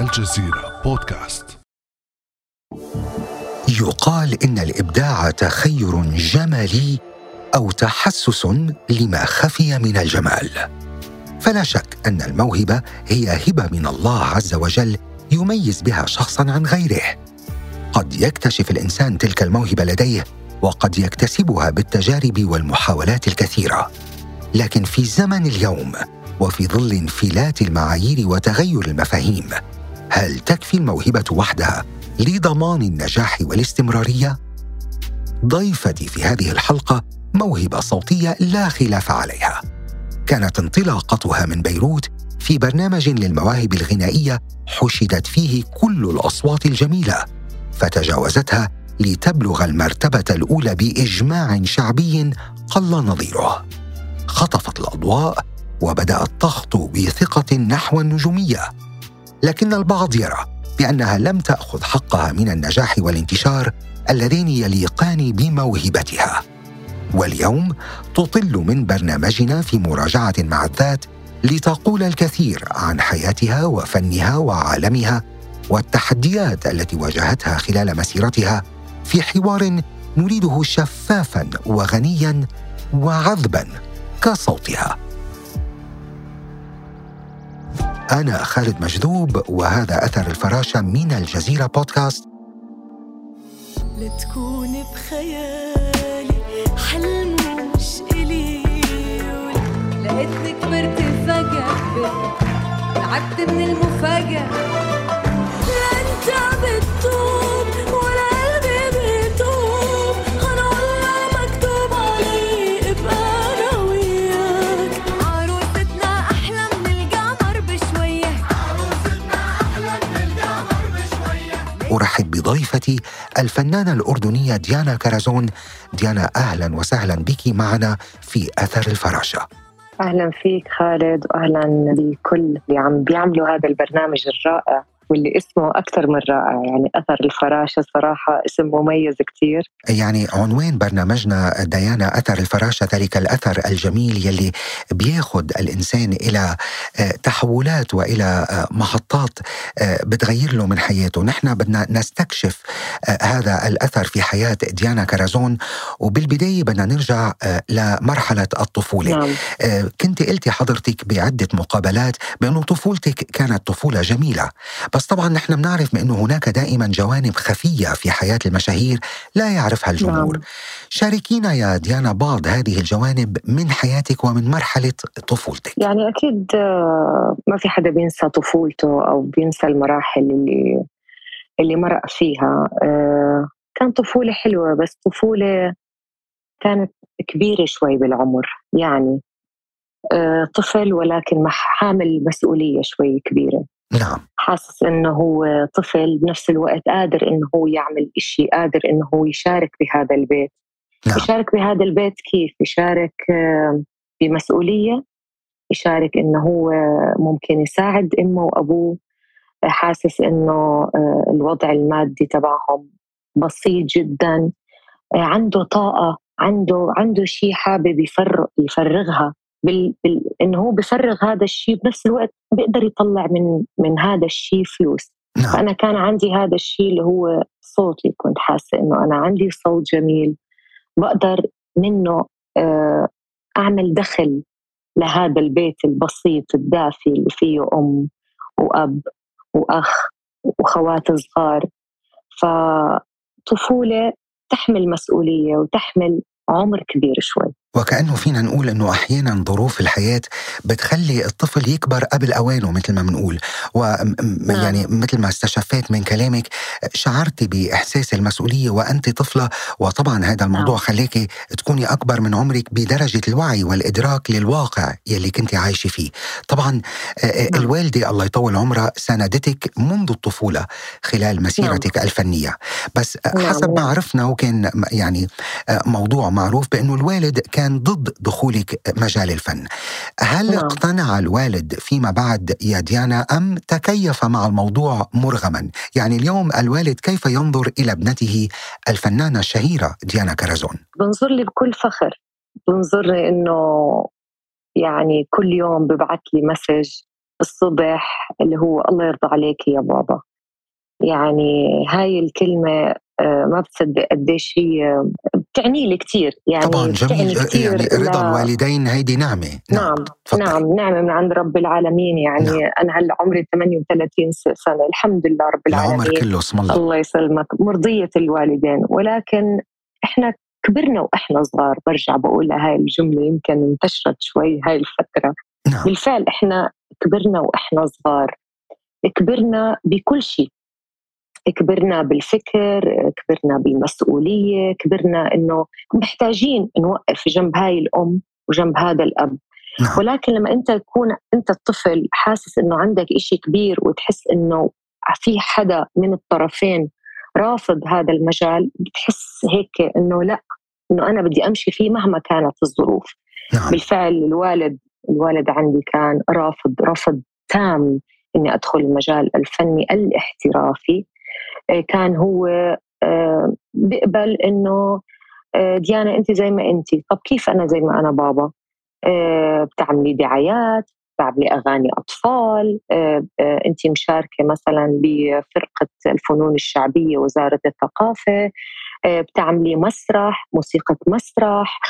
الجزيرة بودكاست. يقال إن الإبداع تخير جمالي أو تحسس لما خفي من الجمال. فلا شك أن الموهبة هي هبة من الله عز وجل يميز بها شخصا عن غيره. قد يكتشف الإنسان تلك الموهبة لديه وقد يكتسبها بالتجارب والمحاولات الكثيرة. لكن في زمن اليوم وفي ظل انفلات المعايير وتغير المفاهيم هل تكفي الموهبة وحدها لضمان النجاح والاستمرارية؟ ضيفتي في هذه الحلقة موهبة صوتية لا خلاف عليها. كانت انطلاقتها من بيروت في برنامج للمواهب الغنائية حشدت فيه كل الأصوات الجميلة فتجاوزتها لتبلغ المرتبة الأولى بإجماع شعبي قل نظيره. خطفت الأضواء وبدات تخطو بثقة نحو النجومية. لكن البعض يرى بأنها لم تأخذ حقها من النجاح والانتشار اللذين يليقان بموهبتها. واليوم تطل من برنامجنا في مراجعة مع الذات لتقول الكثير عن حياتها وفنها وعالمها والتحديات التي واجهتها خلال مسيرتها في حوار نريده شفافا وغنيا وعذبا كصوتها. أنا خالد مجذوب وهذا أثر الفراشة من الجزيرة بودكاست. لتكون بخيالي حلم مش إلي لقيتني كبرت فجأة تعبت من المفاجأة. لا أنت أرحب بضيفتي الفنانة الأردنية ديانا كرزون ديانا أهلا وسهلا بك معنا في أثر الفراشة. أهلا فيك خالد واهلا بكل اللي عم بيعملوا هذا البرنامج الرائع. واللي اسمه أكثر من رائع يعني أثر الفراشة صراحة اسم مميز كثير يعني عنوان برنامجنا ديانا أثر الفراشة ذلك الأثر الجميل يلي بياخد الإنسان إلى آه، تحولات وإلى آه، محطات آه، بتغير له من حياته. نحن بدنا نستكشف هذا الأثر في حياة ديانا كرزون وبالبداية بدنا نرجع لمرحلة الطفولة. نعم. كنت قلتي حضرتك بعدة مقابلات بأنه طفولتك كانت طفولة جميلة. بس طبعا نحن بنعرف بأنه هناك دائما جوانب خفية في حياة المشاهير لا يعرفها الجمهور. نعم. شاركينا يا ديانا بعض هذه الجوانب من حياتك ومن مرحلة طفولتك. يعني أكيد آه، ما في حدا بينسى طفولته أو بينسى المراحل اللي اللي مرق فيها. آه، كان طفولة حلوة بس طفولة كانت كبيرة شوي بالعمر. يعني آه، طفل ولكن حامل مسؤولية شوي كبيرة. نعم. حاسس إنه هو طفل بنفس الوقت قادر انه هو يعمل إشي قادر انه هو يشارك بهذا البيت. نعم. يشارك بهذا البيت كيف؟ يشارك بمسؤولية يشارك انه هو ممكن يساعد أمه وأبوه. حاسس إنه آه، الوضع المادي تبعهم بسيط جدا. آه، عنده طاقة عنده عنده شيء حابب يفرغ يفرغها. بال... بال... إنه هو بفرغ هذا الشيء بنفس الوقت بيقدر يطلع من من هذا الشيء فلوس. نعم. فأنا كان عندي هذا الشيء اللي هو صوتي كنت حاسة إنه أنا عندي صوت جميل بقدر منه آه، أعمل دخل لهذا البيت البسيط الدافي اللي فيه أم وأب وأخ وخوات صغار. فطفولة تحمل مسؤولية وتحمل عمر كبير شوي. وكأنه فينا نقول أنه أحيانا ظروف الحياة بتخلي الطفل يكبر قبل أوانه مثل ما بنقول ويعني مثل ما استشفيت من كلامك شعرتي بإحساس المسؤولية وأنت طفلة وطبعا هذا الموضوع نعم. خليكي تكوني أكبر من عمرك بدرجة الوعي والإدراك للواقع يلي كنت عايشة فيه طبعا آه، آه، نعم. الوالدة الله يطول عمرها ساندتك منذ الطفولة خلال مسيرتك الفنية بس نعم، حسب ما نعم. عرفنا وكان يعني آه، موضوع معروف بأنه الوالد كان ضد دخولك مجال الفن. هل نعم. اقتنع الوالد فيما بعد يا ديانا أم تكيف مع الموضوع مرغما؟ يعني اليوم الوالد كيف ينظر إلى ابنته الفنانة الشهيرة ديانا كرزون بنظر لي بكل فخر. بنظر لي إنه يعني كل يوم ببعث لي مسج الصبح اللي هو الله يرضى عليك يا بابا يعني هاي الكلمة آه، ما بتصدق قديش هي بتعني لي كثير يعني طبعا جميل. كتير يعني رضا لا... الوالدين هيدي نعمة. نعم. نعم, نعم نعمة من عند رب العالمين يعني نعم. أنا هلأ عمري 38 سنة الحمد لله رب العالمين. العمر كله اسم الله. الله يسلمك. مرضية الوالدين ولكن إحنا كبرنا وإحنا صغار. برجع بقول هاي الجملة يمكن انتشرت شوي هاي الفترة. نعم. بالفعل إحنا كبرنا وإحنا صغار. كبرنا بكل شيء. كبرنا بالفكر كبرنا بالمسؤولية كبرنا إنه محتاجين نوقف جنب هاي الأم وجنب هذا الأب نعم. ولكن لما أنت تكون أنت الطفل حاسس إنه عندك إشي كبير وتحس إنه في حدا من الطرفين رافض هذا المجال بتحس هيك إنه لأ إنه أنا بدي أمشي فيه مهما كانت الظروف نعم. بالفعل الوالد الوالد عندي كان رافض رفض تام إني أدخل المجال الفني الاحترافي كان هو آه، بيقبل إنه آه، ديانا انت زي ما انت. طب كيف أنا زي ما أنا بابا؟ بتعملي دعايات بتعملي أغاني أطفال انت مشاركة مثلا بفرقة الفنون الشعبية وزارة الثقافة بتعملي مسرح موسيقى مسرح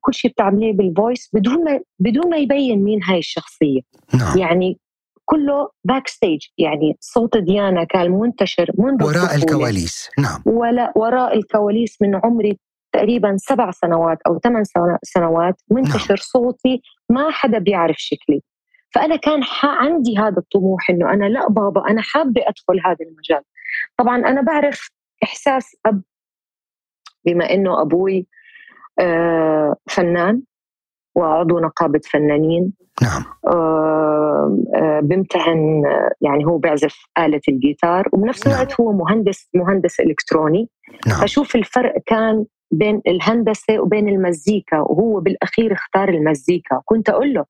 كل شيء بتعمليه بال voice بدون ما بدون ما يبين مين هاي الشخصية. نعم. يعني كله backstage يعني صوت ديانا كان منتشر منذ وراء الكواليس نعم. ولا وراء الكواليس من عمري تقريبا سبع سنوات أو ثمان سنوات منتشر نعم. صوتي ما حدا بيعرف شكلي. فأنا كان عندي هذا الطموح إنه أنا لا بابا أنا حابة أدخل هذا المجال. طبعا أنا بعرف إحساس أب بما إنه أبوي آه، فنان. وعضو نقابة فنانين. نعم. آه، بيمتهن يعني هو بيعزف آلة الجيتار وبنفس نعم. الوقت هو مهندس مهندس إلكتروني. نعم. فشوف الفرق كان بين الهندسة وبين المزيكا وهو بالأخير اختار المزيكا. كنت أقول له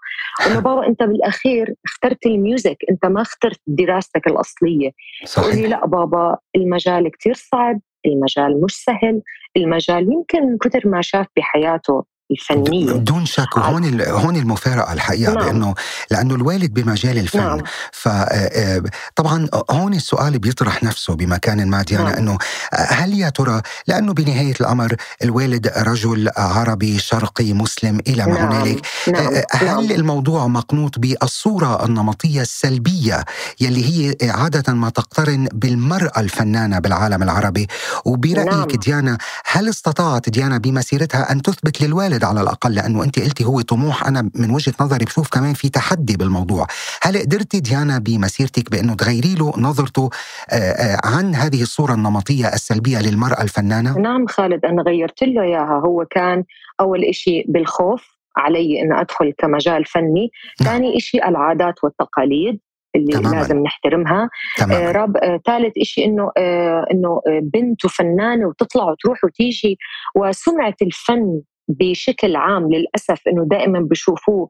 إنه بابا أنت بالأخير اخترت الميوزك أنت ما اخترت دراستك الأصلية. صحيح. لي لا بابا المجال كتير صعب المجال مش سهل المجال يمكن كثر ما شاف بحياته. الفنية بدون شك وهون هون المفارقة الحقيقة نعم. لأنه لأنه الوالد بمجال الفن نعم. فطبعا هون السؤال بيطرح نفسه بمكان ما ديانا نعم. إنه هل يا ترى لأنه بنهاية الأمر الوالد رجل عربي شرقي مسلم إلى ما نعم. هنالك نعم. هل نعم. الموضوع مقنوط بالصورة النمطية السلبية يلي هي عادة ما تقترن بالمرأة الفنانة بالعالم العربي وبرأيك نعم. ديانا هل استطاعت ديانا بمسيرتها أن تثبت للوالد الوالد على الأقل لأنه أنت قلتي هو طموح. أنا من وجهة نظري بشوف كمان في تحدي بالموضوع. هل قدرتي ديانا بمسيرتك بأنه تغيري له نظرته آه، آه، عن هذه الصورة النمطية السلبية للمرأة الفنانة؟ نعم خالد أنا غيرت له إياها. هو كان أول شيء بالخوف علي أن أدخل كمجال فني. نعم. ثاني شيء العادات والتقاليد اللي تماماً. لازم نحترمها. آه رب آه ثالث شيء إنه آه إنه بنت وفنانه وتطلع وتروح وتيجي. وسمعة الفن بشكل عام للأسف أنه دائما بشوفوه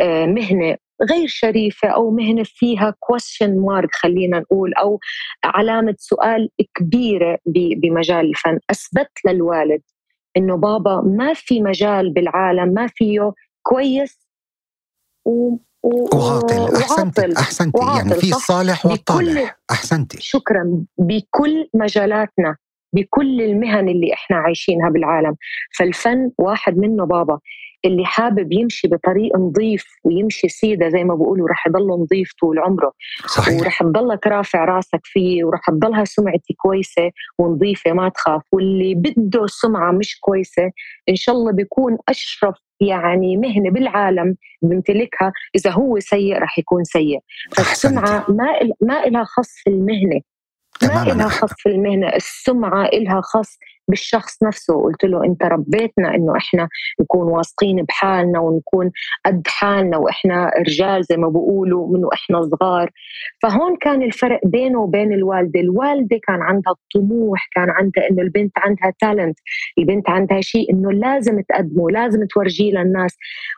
آه، مهنة غير شريفة أو مهنة فيها question mark خلينا نقول أو علامة سؤال كبيرة بمجال الفن. أثبت للوالد إنه بابا ما في مجال بالعالم ما فيه كويس و وعاطل احسنتي احسنتي يعني في الصالح والطالح. احسنتي شكرا بكل مجالاتنا. بكل المهن اللي إحنا عايشينها بالعالم. فالفن واحد منه بابا اللي حابب يمشي بطريق نظيف ويمشي سيدة زي ما بقولوا رح يضل نظيف طول عمره. صحيح. ورح تضلك رافع راسك فيه ورح تضلها سمعتي كويسة ونظيفة ما تخاف. واللي بده سمعة مش كويسة إن شاء الله بيكون أشرف يعني مهنة بالعالم بيمتلكها إذا هو سيء رح يكون سيء. فالسمعة ما ما لها خص في المهنة. ما إلها خص في المهنة السمعة إلها خص بالشخص نفسه. قلت له أنت ربيتنا إنه إحنا نكون واثقين بحالنا ونكون قد حالنا وإحنا رجال زي ما بقولوا من وإحنا صغار. فهون كان الفرق بينه وبين الوالدة. الوالدة كان عندها الطموح كان عندها إنه البنت عندها تالنت البنت عندها شيء إنه لازم تقدمه لازم تورجيه للناس.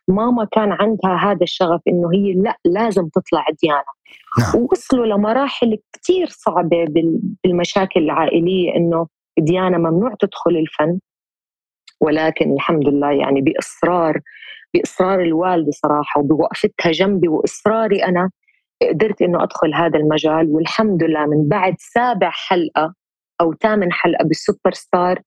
ماما كان عندها هذا الشغف إنه هي لأ لازم تطلع ديانة. نعم. ووصلوا لمراحل كتير صعبة بالمشاكل العائلية إنه ديانا ممنوع تدخل الفن ولكن الحمد لله يعني بإصرار بإصرار الوالده صراحة وبوقفتها جنبي وإصراري أنا قدرت إنه أدخل هذا المجال والحمد لله من بعد سابع حلقة أو ثامن حلقة بالسوبر ستار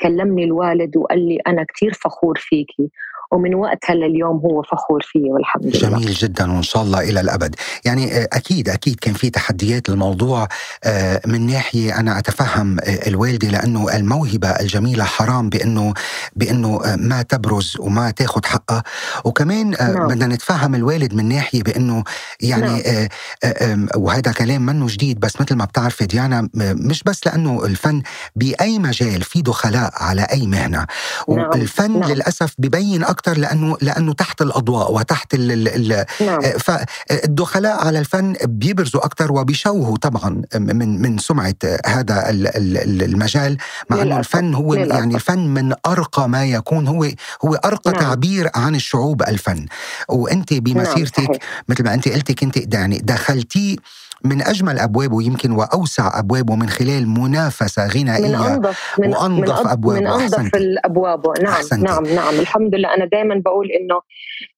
كلمني الوالد وقال لي أنا كثير فخور فيكي. ومن وقتها لليوم هو فخور فيه والحمد لله جميل جدا وإن شاء الله إلى الأبد يعني آه، أكيد أكيد كان في تحديات للموضوع آه، من ناحية أنا أتفهم آه، الوالدة لأنه الموهبة الجميلة حرام بأنه بأنه ما تبرز وما تاخذ حقها وكمان نعم. بدنا نتفهم الوالد من ناحية بأنه يعني نعم. وهذا كلام منه جديد بس مثل ما بتعرفي ديانا مش بس لأنه الفن بأي مجال في دخلاء على أي مهنة نعم. والفن نعم. للأسف ببين أكثر لأنه لأنه تحت الأضواء وتحت ال ال نعم. آه، فالدخلاء على الفن بيبرزوا أكثر وبيشوهوا طبعا من من سمعة هذا المجال مع إنه الفن هو للأسف. يعني الفن من أرقى ما يكون هو هو أرقى نعم. تعبير عن الشعوب الفن وأنت بمسيرتك نعم. مثل ما أنت قلتي كنت يعني دخلتيه من أجمل ابوابه يمكن وأوسع ابوابه من خلال منافسة غنائيه من انظف من وأنظف من أبوابه. من أنظف الأبواب. نعم أحسنتي. نعم نعم. الحمد لله. أنا دائما بقول إنه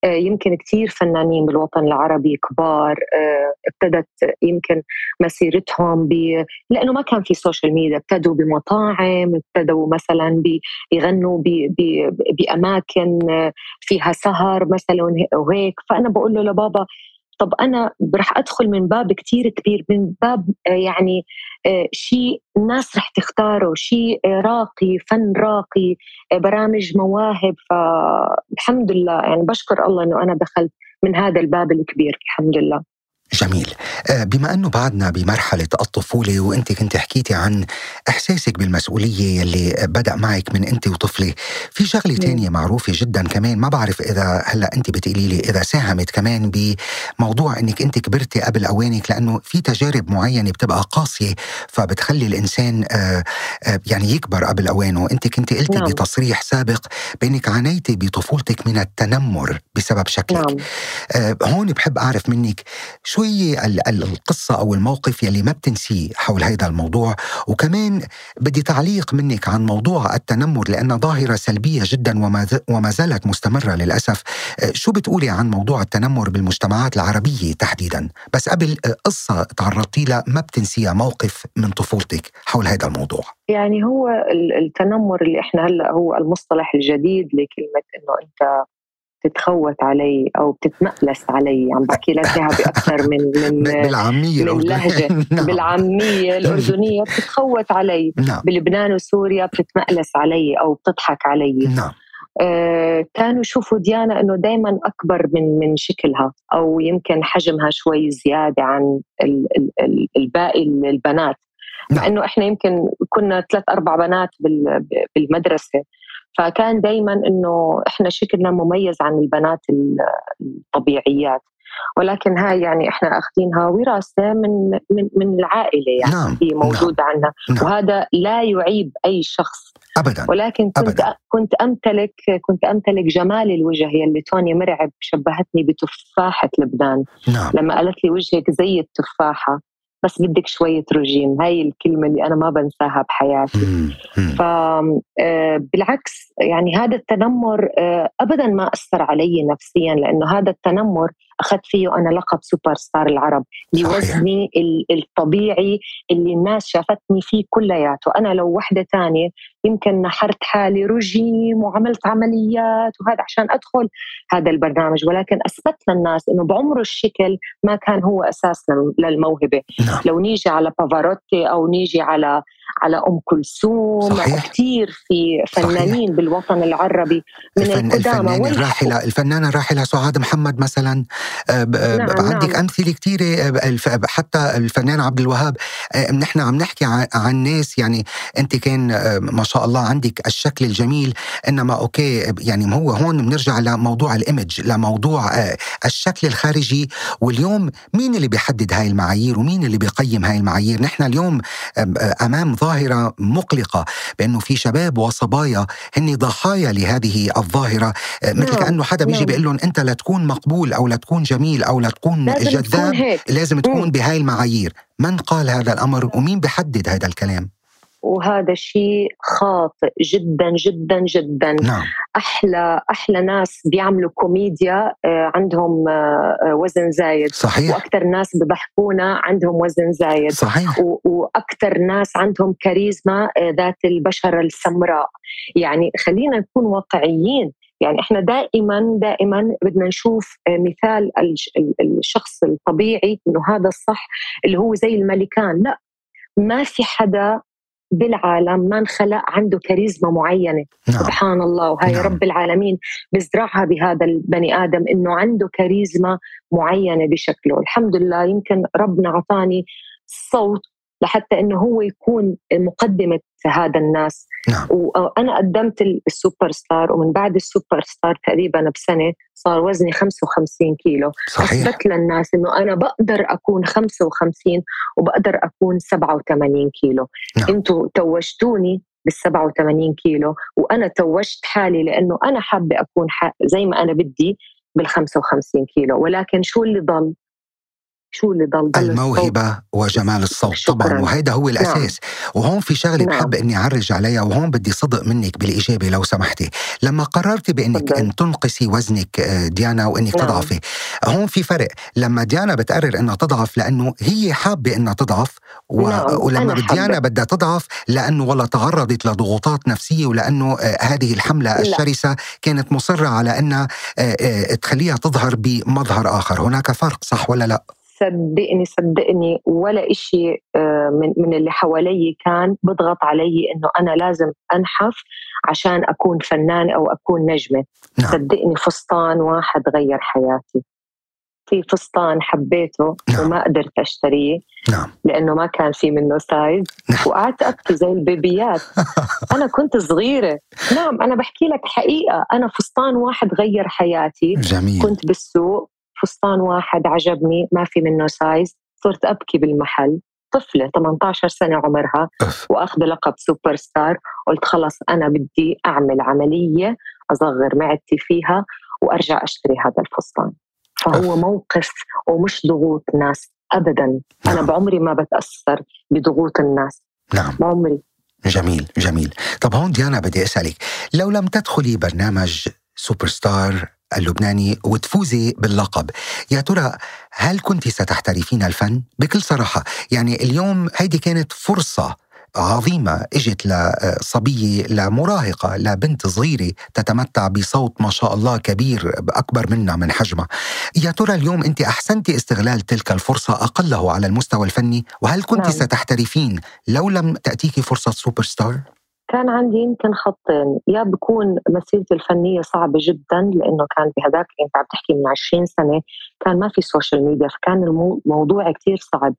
آه، يمكن كثير فنانين بالوطن العربي كبار آه، ابتدت يمكن مسيرتهم ب لأنه ما كان في social media ابتدوا بمطاعم ابتدوا مثلا بيغنوا ب... ب... بأماكن آه، فيها سهر مثلا وهيك فأنا بقول له لبابا طب أنا رح أدخل من باب كتير كبير من باب آه، يعني آه، شيء الناس رح تختاره شيء آه، راقي فن راقي برامج مواهب فالحمد لله يعني بشكر الله إنه أنا دخلت من هذا الباب الكبير الحمد لله. جميل آه، بما أنه بعدنا بمرحلة الطفولة وأنت كنت حكيتي عن إحساسك بالمسؤولية اللي بدأ معك من أنت وطفلة في شغلة تانية معروفة جدا كمان ما بعرف إذا هلأ أنت بتقولي لي إذا ساهمت كمان بموضوع أنك أنت كبرتي قبل أوانك لأنه في تجارب معينة بتبقى قاسية فبتخلي الإنسان آه، آه، يعني يكبر قبل أوانه أنت كنت قلتي نعم. بتصريح سابق بأنك عانيتي بطفولتك من التنمر بسبب شكلك نعم. هون بحب أعرف منك شو شوي القصة أو الموقف يلي ما بتنسيه حول هذا الموضوع. وكمان بدي تعليق منك عن موضوع التنمر لأنها ظاهرة سلبية جدا وما زالت مستمرة للأسف. شو بتقولي عن موضوع التنمر بالمجتمعات العربية تحديدا؟ بس قبل قصة تعرضتي لها ما بتنسيها موقف من طفولتك حول هذا الموضوع. يعني هو التنمر اللي إحنا هلأ هو المصطلح الجديد لكلمة إنه أنت تتخوت علي أو بتتمألس علي. عم بحكي لك إياها بأكثر من من بالعامية من لهجة. نعم. بالعامية الأردنية بتتخوت علي. نعم. بلبنان وسوريا بتتمألس علي أو بتضحك علي. نعم. آه كانوا يشوفوا ديانا إنه دائما أكبر من من شكلها أو يمكن حجمها شوي زيادة عن ال ال ال الباقي البنات. نعم. مع انه إحنا يمكن كنا ثلاث أربع بنات بالمدرسة. فكان دائما إنه إحنا شكلنا مميز عن البنات الطبيعيات ولكن هاي يعني إحنا أخذينها وراثة من من من العائلة يعني نعم. هي موجودة نعم. عندنا نعم. وهذا لا يعيب أي شخص ابدا ولكن كنت أبداً. كنت امتلك كنت أمتلك جمال الوجه يلي توني مرعب شبهتني بتفاحة لبنان نعم. لما قالت لي وجهك زي التفاحة بس بدك شوية رجيم هاي الكلمة اللي أنا ما بنساها بحياتي. فبالعكس آه، يعني هذا التنمر آه، أبدا ما أثر علي نفسيا لأنه هذا التنمر أخذت فيه أنا لقب سوبر ستار العرب لوزني الطبيعي اللي الناس شافتني فيه كلياته. أنا لو وحدة تانية يمكن نحرت حالي رجيم وعملت عمليات وهذا عشان أدخل هذا البرنامج. ولكن أثبت للناس أنه بعمره الشكل ما كان هو أساس للموهبة. نعم. لو نيجي على بافاروتي أو نيجي على على أم كلثوم كثير في فنانين صحيح. بالوطن العربي من الفن القدامى الفنانة الراحلة الفنانة الراحلة سعاد محمد مثلا آه، نعم عندك نعم. أمثلة كثيرة آه، حتى الفنان عبد الوهاب آه، نحن عم نحكي عن ناس يعني أنت كان ما شاء الله عندك الشكل الجميل إنما okay يعني هو هون بنرجع لموضوع ال image لموضوع الشكل الخارجي واليوم مين اللي بيحدد هاي المعايير ومين اللي بيقيم هاي المعايير نحن اليوم أمام ظاهرة مقلقة بأنه في شباب وصبايا هن ضحايا لهذه الظاهرة مثل نعم. كأنه حدا بيجي نعم. بيقول لهم أنت لا تكون مقبول أو لا تكون جميل أو لا تكون لازم جذاب تكون هيك. لازم تكون بهاي المعايير من قال هذا الأمر ومين بحدد هذا الكلام وهذا شيء خاطئ جدا جدا جدا. نعم. أحلى أحلى ناس بيعملوا كوميديا آه، عندهم آه، وزن زايد. صحيح. وأكثر ناس بضحكونا عندهم وزن زايد. صحيح. وأكثر ناس عندهم كاريزما آه، ذات البشرة السمراء. يعني خلينا نكون واقعيين. يعني إحنا دائما دائما بدنا نشوف مثال الش- ال- الشخص الطبيعي إنه هذا الصح اللي هو زي الملكان. لا. ما في حدا بالعالم ما انخلق عنده كاريزما معينة. نعم. سبحان الله وهي نعم. رب العالمين بزرعها بهذا البني آدم إنه عنده كاريزما معينة بشكله. الحمد لله يمكن ربنا أعطاني صوت لحتى إنه هو يكون مقدمة هذا الناس. نعم. وأنا قدمت السوبر ستار ومن بعد السوبر ستار تقريبا بسنة صار وزني 55 كيلو. صحيح. أثبت للناس إنه أنا بقدر أكون 55 وبقدر أكون 87 كيلو. نعم. أنتوا توجتوني بال 87 كيلو وأنا توجت حالي لأنه أنا حابة أكون زي ما أنا بدي بال 55 كيلو. ولكن شو اللي ضل؟ شو اللي ضل؟ الموهبة وجمال الصوت شكراً. طبعا وهيدا هو الأساس وهون في شغلة نعم. بحب أني أعرج عليها وهون بدي صدق منك بالإجابة لو سمحتي لما قررتي بأنك. أن تنقصي وزنك آه، ديانا وأنك نعم. تضعفي هون في فرق لما ديانا بتقرر أنها تضعف لأنه هي حابة أنها تضعف و... نعم، ولما ديانا. بدها تضعف لأنه والله تعرضت لضغوطات نفسية ولأنه آه، هذه الحملة لا. الشرسة كانت مصرة على أنها آه، تخليها تظهر بمظهر آخر هناك فرق صح ولا لا؟ صدقني صدقني ولا إشي آه، من من اللي حوالي كان بضغط علي إنه أنا لازم أنحف عشان أكون فنان أو أكون نجمة. نعم. صدقني فستان واحد غير حياتي. في فستان حبيته نعم. وما قدرت أشتريه نعم. لأنه ما كان في منه size نعم. وقعدت ابكي زي البيبيات. أنا كنت صغيرة. نعم أنا بحكي لك حقيقة. أنا فستان واحد غير حياتي. جميل. كنت بالسوق فستان واحد عجبني ما في منه size صرت أبكي بالمحل. طفلة 18 سنة عمرها أف. وأخذ لقب سوبر ستار قلت خلص أنا بدي أعمل عملية أصغر معدتي فيها وأرجع أشتري هذا الفستان. فهو. موقف ومش ضغوط ناس ابدا. أنا نعم. بعمري ما بتأثر بضغوط الناس. نعم. بعمري. جميل جميل. طب هون ديانا بدي أسألك لو لم تدخلي برنامج سوبر ستار اللبناني وتفوزي باللقب يا ترى هل كنت ستحترفين الفن بكل صراحة يعني اليوم هيدي كانت فرصة عظيمة إجت لصبية لمراهقة لبنت صغيرة تتمتع بصوت ما شاء الله كبير أكبر منا من حجمها يا ترى اليوم أنت أحسنتي استغلال تلك الفرصة أقله على المستوى الفني وهل كنت نعم. ستحترفين لو لم تأتيك فرصة سوبر ستار؟ كان عندي يمكن خطين. يا بكون مسيرتي الفنية صعبة جدا لأنه كان بهذاك أنت عم تحكي من 20 سنة كان ما في social media فكان الموضوع كتير صعب.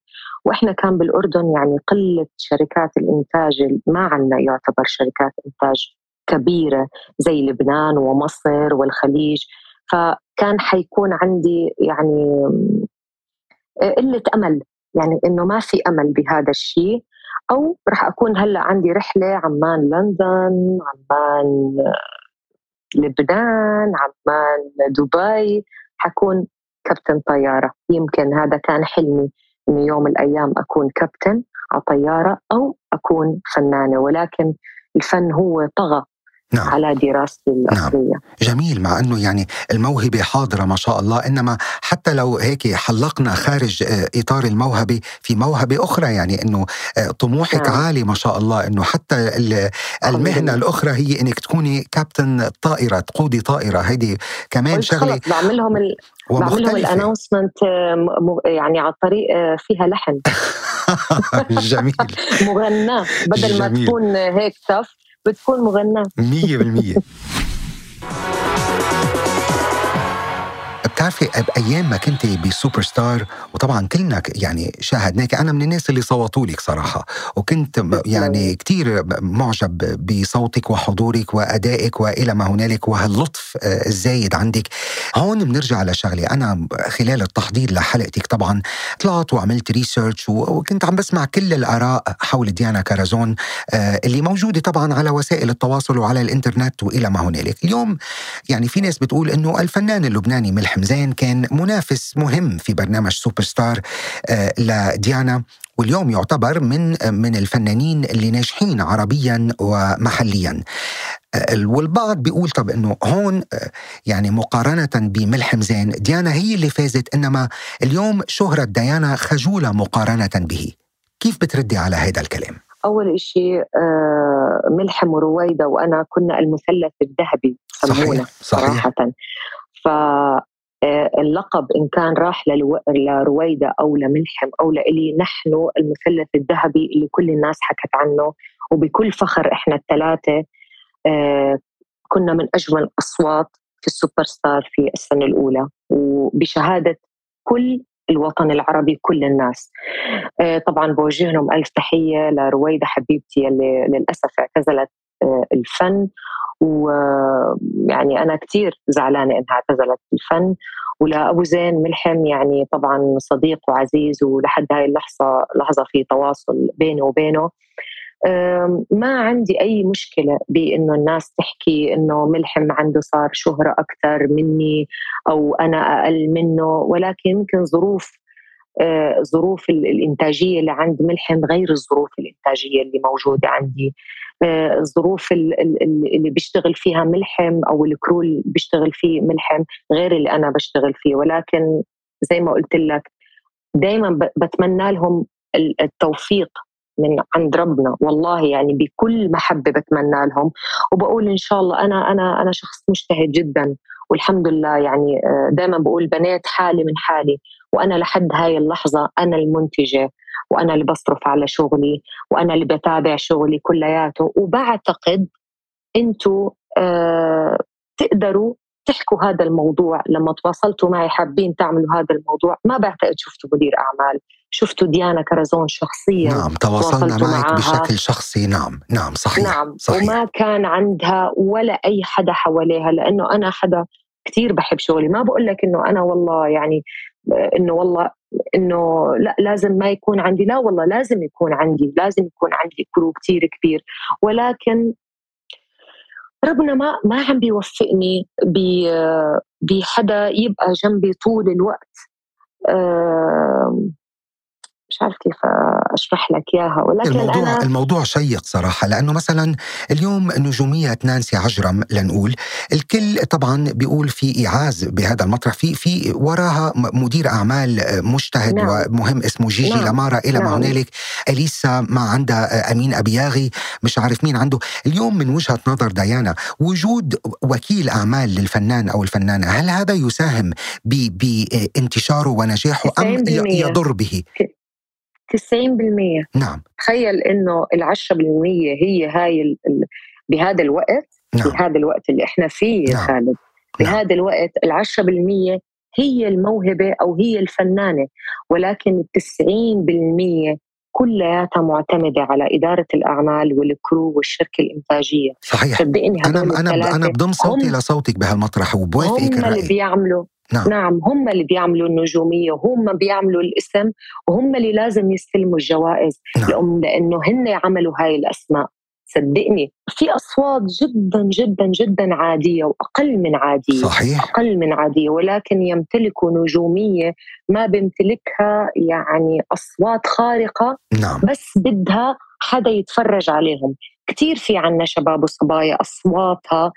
وإحنا كان بالأردن يعني قلة شركات الإنتاج ما عندنا يعتبر شركات إنتاج كبيرة زي لبنان ومصر والخليج. فكان حيكون عندي يعني قلة أمل يعني إنه ما في أمل بهذا الشيء. أو رح أكون هلأ عندي رحلة عمان لندن عمان لبنان عمان دبي حكون كابتن طيارة. يمكن هذا كان حلمي إنه يوم من الأيام أكون كابتن على طيارة أو أكون فنانة ولكن الفن هو طغى. نعم. على دراستي الأصلية. جميل مع إنه يعني الموهبة حاضرة ما شاء الله إنما حتى لو هيك حلقنا خارج إطار الموهبة في موهبة أخرى يعني إنه طموحك نعم. عالي ما شاء الله إنه حتى المهنة الأخرى هي إنك تكوني كابتن طائرة تقودي طائرة هيدي كمان شغلة خلص بعملهم ال... بعملهم ال announcement يعني على طريق فيها لحن. جميل. مغناة بدل ما جميل. تكون هيك تف بتكون مغناة. 100% بتعرفي بايام ما كنت بسوبر ستار وطبعا كلنا يعني شاهدناك أنا من الناس اللي صوتوا لك صراحة. وكنت يعني كثير معجب بصوتك وحضورك وأدائك وإلى ما هنالك وهاللطف الزايد عندك. هون بنرجع لشغله أنا خلال التحضير لحلقتك طبعا طلعت وعملت research وكنت عم بسمع كل الآراء حول ديانا كارازون اللي موجودة طبعا على وسائل التواصل وعلى الإنترنت وإلى ما هنالك. اليوم يعني في ناس بتقول إنه الفنان اللبناني ملحم زين كان منافس مهم في برنامج سوبر ستار لديانا واليوم يعتبر من من الفنانين اللي ناجحين عربيا ومحليا. والبعض بيقول طب إنه هون يعني مقارنة بملحم زين ديانا هي اللي فازت إنما اليوم شهرة ديانا خجولة مقارنة به. كيف بتردي على هذا الكلام؟ أول شيء آه، ملحم ورويدة وأنا كنا المثلث الذهبي صحيح صحيح. صراحة. ف آه، اللقب إن كان راح لرويدة أو لملحم أو لإلي نحن المثلث الذهبي اللي كل الناس حكت عنه. وبكل فخر إحنا الثلاثه آه، كنا من أجمل الأصوات في السوبر ستار في السنة الأولى. وبشهادة كل الوطن العربي كل الناس. آه، طبعا بوجه لهم ألف تحية لرويدة حبيبتي اللي للأسف اعتزلت آه، الفن. ويعني أنا كثير زعلانة إنها اعتزلت الفن ولأبو زين ملحم يعني طبعا صديق وعزيز ولحد هاي اللحظة لحظة في تواصل بيني وبينه. ما عندي أي مشكلة بإنه الناس تحكي إنه ملحم عنده صار شهرة أكثر مني أو أنا أقل منه. ولكن يمكن ظروف ظروف الإنتاجية اللي عند ملحم غير الظروف الإنتاجية اللي موجودة عندي. آه، الظروف اللي بيشتغل فيها ملحم أو الكرو اللي بيشتغل فيه ملحم غير اللي أنا بشتغل فيه. ولكن زي ما قلت لك دايما بتمنى لهم التوفيق من عند ربنا. والله يعني بكل محبة بتمنى لهم. وبقول إن شاء الله أنا أنا أنا شخص مجتهد جدا. والحمد لله يعني آه، دائما بقول بنيت حالي من حالي وأنا لحد هاي اللحظة أنا المنتجة وأنا اللي بصرف على شغلي وأنا اللي بتابع شغلي كلياته وبعتقد أنتم آه تقدروا تحكوا هذا الموضوع لما تواصلتوا معي حابين تعملوا هذا الموضوع ما بعتقد شفتوا مدير أعمال. شفتوا ديانا كرزون شخصيا؟ نعم تواصلنا معك معها. بشكل شخصي نعم. نعم صحيح نعم صحيح. وما كان عندها ولا أي حدا حواليها لأنه أنا حدا كثير بحب شغلي. ما بقول لك إنه أنا والله يعني إنه والله إنه لا لازم ما يكون عندي لا والله لازم يكون عندي لازم يكون عندي كرو كثير كبير. ولكن ربنا ما ما عم بيوفقني بحدا يبقى جنبي طول الوقت. عارف كيف أشرح لك إياها ولكن الموضوع أنا الموضوع شيق صراحة لأنه مثلا اليوم نجومية نانسي عجرم لنقول الكل طبعا بيقول في إيعاز بهذا المطرح في في وراها مدير أعمال مجتهد نعم. ومهم اسمه جيجي نعم. لمارا إلى نعم. ما هنالك أليسا ما عندها أمين أبياغي مش عارف مين عنده اليوم من وجهة نظر ديانا وجود وكيل أعمال للفنان أو الفنانة هل هذا يساهم بانتشاره ونجاحه أم يضر به 90% نعم. تخيل إنه ال 10% هي هاي ال بهذا الوقت نعم. بهذا الوقت اللي إحنا فيه يا نعم. خالد. نعم. بهذا الوقت ال 10% هي الموهبة أو هي الفنانة. ولكن ال 90% كلياتها معتمدة على إدارة الأعمال والكرو والشركة الإنتاجية. صحيح. صدقني أنا أنا أنا بضم صوتي لصوتك بهالمطرح وبوافقك هم اللي بيعملوا نعم. نعم هم اللي بيعملوا النجومية وهم بيعملوا الاسم وهم اللي لازم يستلموا الجوائز نعم. لأنه هن عملوا هاي الأسماء صدقني في أصوات جدا جدا جدا عادية وأقل من عادية صحيح أقل من عادية ولكن يمتلكوا نجومية ما بيمتلكها يعني أصوات خارقة نعم. بس بدها حدا يتفرج عليهم كثير في عنا شباب وصبايا أصواتها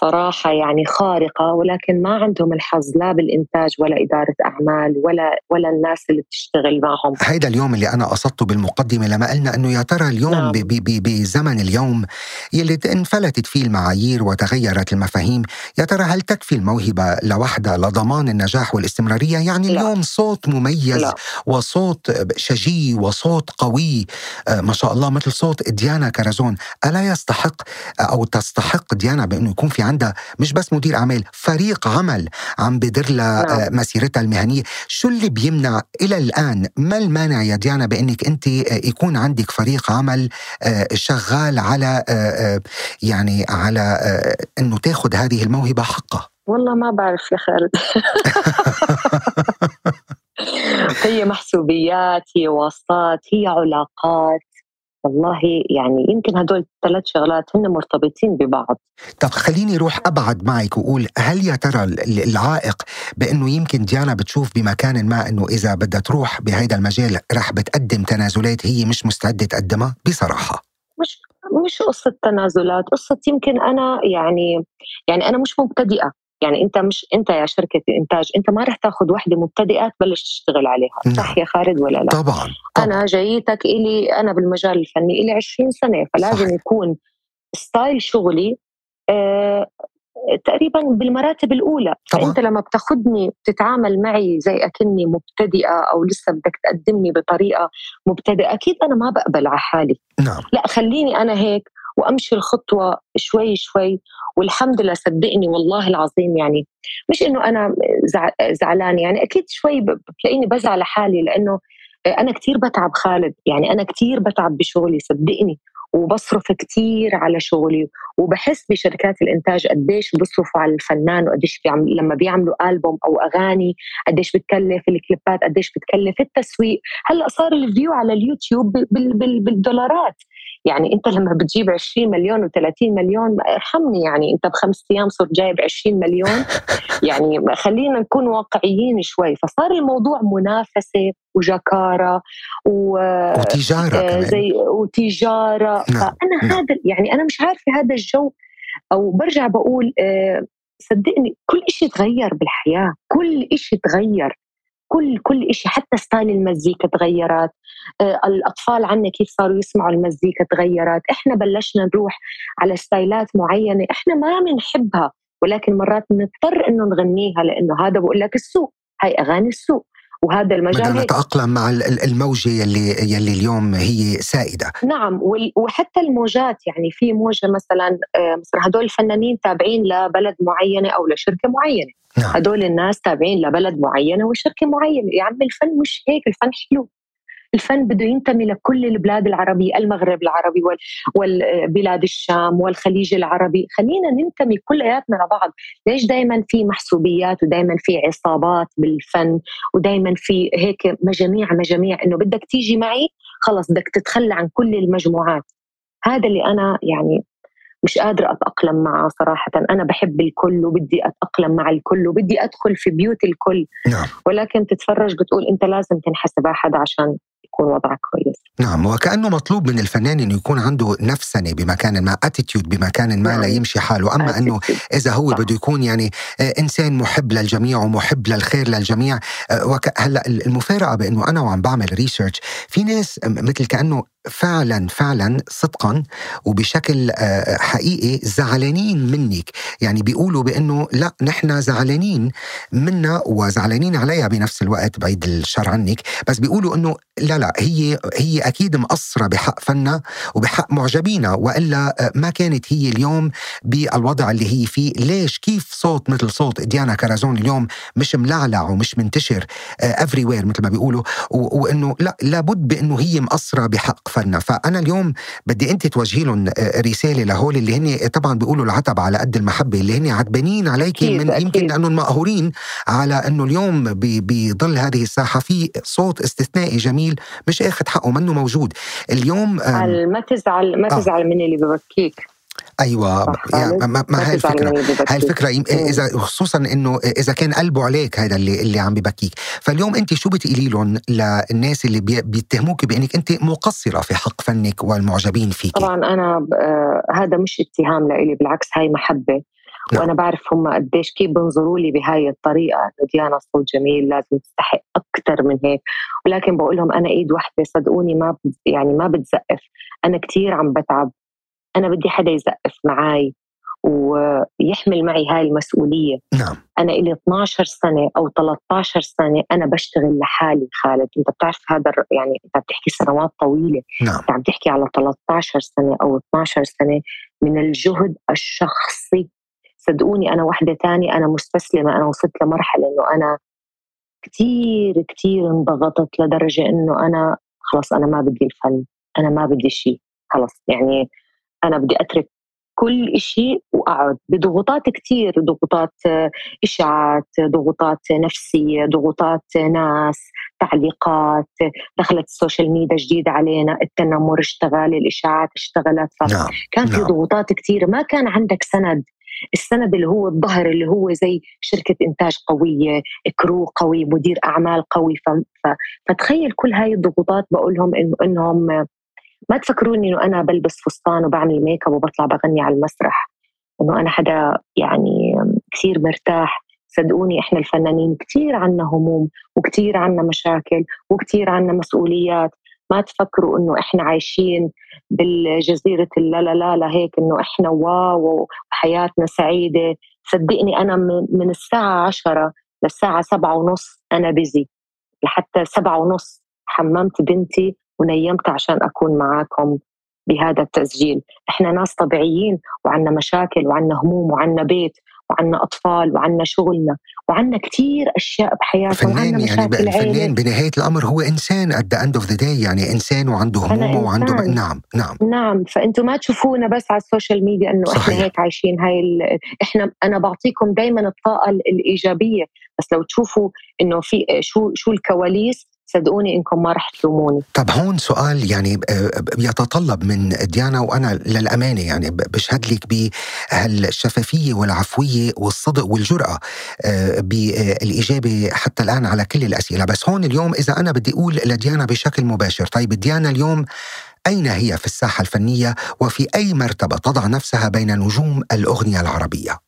صراحة يعني خارقة ولكن ما عندهم الحظ لا بالإنتاج ولا إدارة أعمال ولا ولا الناس اللي بتشتغل معهم هيدا اليوم اللي أنا قصدته بالمقدمة لما قلنا أنه يا ترى اليوم نعم. بزمن اليوم يلي انفلتت فيه المعايير وتغيرت المفاهيم يا ترى هل تكفي الموهبة لوحدها لضمان النجاح والاستمرارية يعني لا. اليوم صوت مميز لا. وصوت شجي وصوت قوي آه، ما شاء الله مثل صوت ديانا كرزون ألا يستحق أو تستحق ديانا بأنه يكون في عندها مش بس مدير أعمال فريق عمل عم بدر لها نعم. آه، مسيرتها المهنية. شو اللي بيمنع إلى الآن؟ ما المانع يا ديانا بأنك أنت آه، يكون عندك فريق عمل آه، شغال على يعني على إنه تاخذ هذه الموهبة حقها والله ما بعرف يا خالد. هي محسوبيات هي واسطات هي علاقات. والله يعني يمكن هدول الثلاث شغلات هن مرتبطين ببعض. طب خليني روح أبعد معك وأقول هل يا ترى العائق بأنه يمكن ديانا بتشوف بمكان ما أنه إذا بدها تروح بهذا المجال رح بتقدم تنازلات هي مش مستعدة تقدمها؟ بصراحة. مش مش قصة تنازلات قصة يمكن أنا يعني يعني أنا مش مبتدئة. يعني انت مش انت يا شركة إنتاج انت ما رح تاخذ وحدة مبتدئة تبلش تشتغل عليها نعم. صح يا خالد ولا لا طبعا, طبعا. أنا جايتك إلي أنا بالمجال الفني إلي 20 سنة فلازم صح. يكون ستايل شغلي آه تقريبا بالمراتب الأولى طبعا. فانت لما بتاخذني بتتعامل معي زي أكني مبتدئة أو لسه بدك تقدمني بطريقة مبتدئة أكيد أنا ما بقبل على حالي نعم. لا خليني أنا هيك وأمشي الخطوة شوي شوي والحمد لله صدقني والله العظيم يعني مش إنه أنا زعلان يعني أكيد شوي بتلاقيني بزعل حالي لأنه أنا كثير بتعب خالد يعني أنا كثير بتعب بشغلي صدقني وبصرف كثير على شغلي وبحس بشركات الإنتاج قديش بيصرفوا على الفنان وقديش بيعمل لما بيعملوا ألبوم أو أغاني قديش بتكلف الكليبات قديش بتكلف التسويق. هلأ صار ال view على اليوتيوب بالدولارات. يعني انت لما بتجيب 20 مليون و30 مليون ارحمني يعني انت بخمس أيام صرت جايب 20 مليون. يعني خلينا نكون واقعيين شوي. فصار الموضوع منافسة وجكارة و... وتجارة آه، كمان. زي وتجارة. نعم. فأنا نعم. هذا يعني أنا مش عارفة هذا الجو. أو برجع بقول آه، صدقني كل شيء تغير بالحياة. كل شيء تغير. كل كل شيء حتى style المزيكا تغيرت. آه، الأطفال عنا كيف صاروا يسمعوا المزيكا تغيرت. إحنا بلشنا نروح على ستايلات معينة إحنا ما بنحبها ولكن مرات بنضطر إنه نغنيها لإنه هذا بقول لك السوق هاي أغاني السوق. وهذا المجال بدنا نتأقلم مع الموجة يلي يلي اليوم هي سائدة. نعم وحتى الموجات يعني في موجة مثلا آه، مثلا هدول الفنانين تابعين لبلد معينة أو لشركة معينة. نعم. هدول الناس تابعين لبلد معينة وشركة معينة. يا عم الفن مش هيك الفن حلو. الفن بده ينتمي لكل البلاد العربية المغرب العربي والبلاد الشام والخليج العربي. خلينا ننتمي كلياتنا لبعض. ليش دائما في محسوبيات ودائما في عصابات بالفن؟ ودائما في هيك مجاميع مجاميع إنه بدك تيجي معي خلص بدك تتخلى عن كل المجموعات. هذا اللي أنا يعني مش قادرة أتأقلم معه صراحة. أنا بحب الكل وبدي أتأقلم مع الكل وبدي أدخل في بيوت الكل. نعم. ولكن تتفرج بتقول أنت لازم تنحسب أحد عشان يكون وضعك كويس. نعم وكأنه مطلوب من الفنان أنه يكون عنده نفسنة بمكان ما اتيتيود بمكان ما نعم. لا يمشي حاله. أما أنه إذا هو بده يكون يعني آه، إنسان محب للجميع ومحب للخير للجميع آه، هلأ المفارقة بأنه أنا وعم بعمل ريسيرش في ناس مثل كأنه فعلا فعلا صدقا وبشكل آه، حقيقي زعلانين منك. يعني بيقولوا بأنه لا نحن زعلانين منا وزعلانين عليها بنفس الوقت بعيد الشر عنك. بس بيقولوا إنه لا لا هي هي أكيد مقصرة بحق فنها وبحق معجبينا وإلا آه، ما كانت هي اليوم بالوضع اللي هي فيه. ليش؟ كيف صوت مثل صوت ديانا كرازون اليوم مش ملعلع ومش منتشر every آه، where مثل ما بيقولوا وإنه لا لابد بأنه هي مقصرة بحق فنها فأنا اليوم بدي أنت توجهي لهم آه، رسالة لهول اللي هن طبعا بيقولوا العتب على قد المحبة اللي هن عتبانين عليك من أكيد. يمكن لأنهم مقهورين على إنه اليوم بظل هذه الساحة في صوت استثنائي جميل مش آخذ حقه منه موجود اليوم ما تزعل ما آه. تزعل آه. من اللي ببكيك أيوه. يعني ما, ما هاي الفكرة. هاي الفكرة. إذا خصوصا إنه إذا كان قلبه عليك هذا اللي اللي عم ببكيك. فاليوم أنت شو بتقولي لهم للناس اللي بيتهموك بإنك أنت مقصرة في حق فنك والمعجبين فيك طبعا أنا آه هذا مش اتهام لإلي بالعكس هاي محبة. نعم. وأنا بعرف هم قديش كيف بنظروا لي بهاي الطريقة. إنه ديانا صوت جميل لازم تستحق أكثر من هيك. ولكن بقول لهم أنا إيد واحدة صدقوني ما يعني ما بتزقف. أنا كثير عم بتعب. أنا بدي حدا يزقف معي ويحمل معي هاي المسؤولية. نعم. أنا إلي 12 سنة أو 13 سنة أنا بشتغل لحالي خالد. أنت بتعرف هذا يعني أنت بتحكي سنوات طويلة. نعم. أنت عم تحكي على 13 سنة أو 12 سنة من الجهد الشخصي. صدقوني أنا وحدة تانية أنا مستسلمة. أنا وصلت لمرحلة إنه أنا كتير كتير انضغطت لدرجة إنه أنا خلص أنا ما بدي الفن. أنا ما بدي شيء خلص يعني أنا بدي أترك كل شيء وأقعد. بضغوطات كثير ضغوطات إشاعات ضغوطات نفسية ضغوطات ناس تعليقات دخلت ال social media جديدة علينا التنمر اشتغل الإشاعات اشتغلت. نعم كان في نعم. ضغوطات كثيره ما كان عندك سند. السند اللي هو الظهر اللي هو زي شركة إنتاج قوية crew قوي مدير أعمال قوي. ف... ف... فتخيل كل هاي الضغوطات بقول لهم إنه إنهم ما تفكروني إنه أنا بلبس فستان وبعمل ميك أب وبطلع بغني على المسرح. إنه أنا حدا يعني كثير مرتاح. صدقوني إحنا الفنانين كثير عنا هموم وكثير عنا مشاكل وكثير عنا مسؤوليات. ما تفكروا إنه إحنا عايشين بالجزيرة اللا لا لا هيك إنه إحنا واو وحياتنا سعيدة. صدقني أنا من الساعة عشرة للساعة سبعة ونص أنا بيزي لحتى سبعة ونص حممت بنتي ونيمت عشان أكون معاكم بهذا التسجيل إحنا ناس طبيعيين وعنا مشاكل وعنا هموم وعنا بيت وعنا أطفال وعنا شغلنا وعنا كثير أشياء بحياتنا وعنا يعني مشاكل عيلة الفنان بنهاية الأمر هو إنسان at the end of the day يعني إنسان وعنده أنا همومه وعنده إنسان. نعم نعم نعم فانتم ما تشوفونا بس على السوشيال ميديا صحيح. إحنا هيك عايشين هاي ال... إحنا أنا بعطيكم دائما الطاقة الإيجابية بس لو تشوفوا إنه في شو شو الكواليس صدقوني إنكم ما رح تلوموني. طب هون سؤال يعني آه، يتطلب من ديانا وأنا للأمانة يعني بشهد لك بهالشفافية والعفوية والصدق والجرأة آه، بالإجابة حتى الآن على كل الأسئلة. بس هون اليوم إذا أنا بدي أقول لديانا بشكل مباشر طيب ديانا اليوم أين هي في الساحة الفنية وفي أي مرتبة تضع نفسها بين نجوم الأغنية العربية؟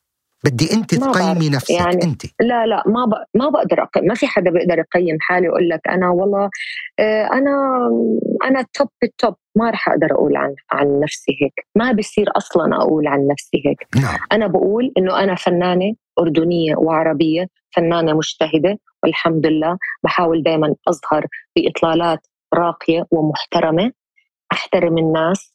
بدي أنت تقيمي. نفسك يعني أنت. لا لا ما ب... ما بقدر أقيم ما في حدا بيقدر يقيم حالي ويقول لك أنا والله آه، أنا أنا توب التوب ما رح أقدر أقول عن عن نفسي هيك. ما بصير أصلا أقول عن نفسي هيك. نعم. أنا بقول إنه أنا فنانة أردنية وعربية فنانة مجتهدة والحمد لله بحاول دائما أظهر بإطلالات راقية ومحترمة أحترم الناس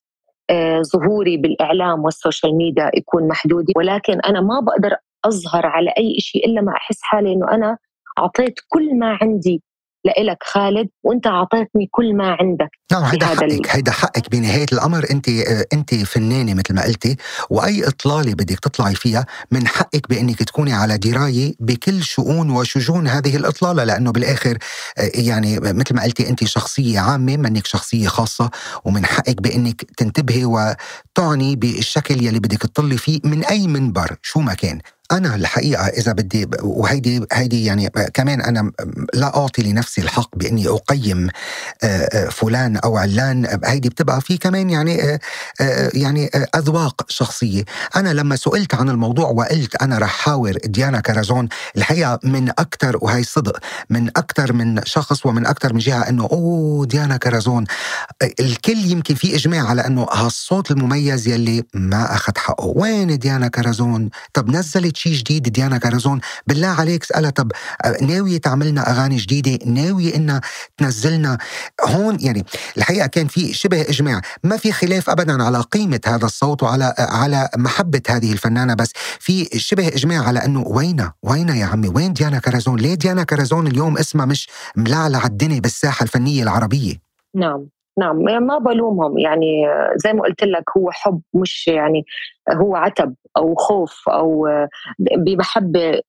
ظهوري بالإعلام والسوشيال ميديا يكون محدود ولكن أنا ما بقدر أظهر على أي شيء إلا ما أحس حالي إنه أنا أعطيت كل ما عندي لإلك خالد وأنت أعطيتني كل ما عندك نعم هيدا حقك هيدا حقك بنهاية الأمر. أنت أنت فنانة مثل ما قلتي وأي إطلالة بدك تطلعي فيها من حقك بأنك تكوني على دراية بكل شؤون وشجون هذه الإطلالة لأنه بالآخر آه، يعني مثل ما قلتي أنت شخصية عامة منك شخصية خاصة ومن حقك بأنك تنتبهي وتعني بالشكل يلي بدك تطلي فيه من أي منبر شو ما كان. أنا الحقيقة إذا بدي وهيدي هيدي يعني كمان أنا لا أعطي لنفسي الحق بإني أقيم فلان أو علان هيدي بتبقى في كمان يعني يعني أذواق شخصية. أنا لما سئلت عن الموضوع وقلت أنا رح حاور ديانا كرزون الحقيقة من أكثر وهي صدق من أكثر من شخص ومن أكثر من جهة إنه أوه ديانا كرزون الكل يمكن في إجماع على إنه هالصوت المميز يلي ما أخذ حقه. وين ديانا كرزون طب نزلت شيء جديد ديانا كرزون بالله عليك اسألها. طب آه، ناوية تعملنا أغاني جديدة؟ ناوية إنها تنزلنا؟ هون يعني الحقيقة كان في شبه إجماع. ما في خلاف ابدا على قيمة هذا الصوت وعلى على محبة هذه الفنانة بس في شبه إجماع على إنه وينها؟ وينها يا عمي؟ وين ديانا كرزون ليه ديانا كرزون اليوم اسمها مش ملعلع الدنيا بالساحة الفنية العربية؟ نعم. نعم ما بلومهم. يعني زي ما قلت لك هو حب مش يعني هو عتب أو خوف أو بمحبه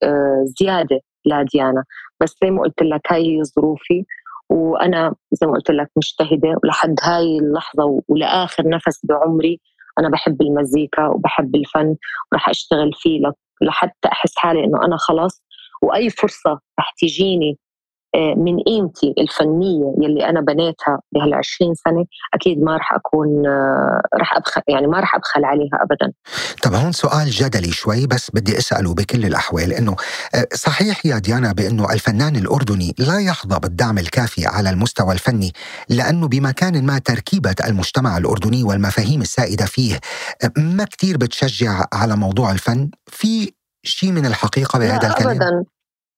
زيادة لديانا بس زي ما قلت لك هاي ظروفي. وأنا زي ما قلت لك مجتهدة. ولحد هاي اللحظة ولآخر نفس بعمري أنا بحب المزيكا وبحب الفن ورح أشتغل فيه لحتى أحس حالي إنه أنا خلص وأي فرصة رح تجيني من قيمتي الفنية يلي أنا بنيتها بهال 20 سنة أكيد ما راح أكون راح ابخل يعني ما راح أبخل عليها ابدا. طب هون سؤال جدلي شوي بس بدي أسأله بكل الأحوال إنه صحيح يا ديانا بإنه الفنان الأردني لا يحظى بالدعم الكافي على المستوى الفني لأنه بمكان ما تركيبة المجتمع الأردني والمفاهيم السائدة فيه ما كتير بتشجع على موضوع الفن؟ في شيء من الحقيقة بهذا لا الكلام؟ ابدا.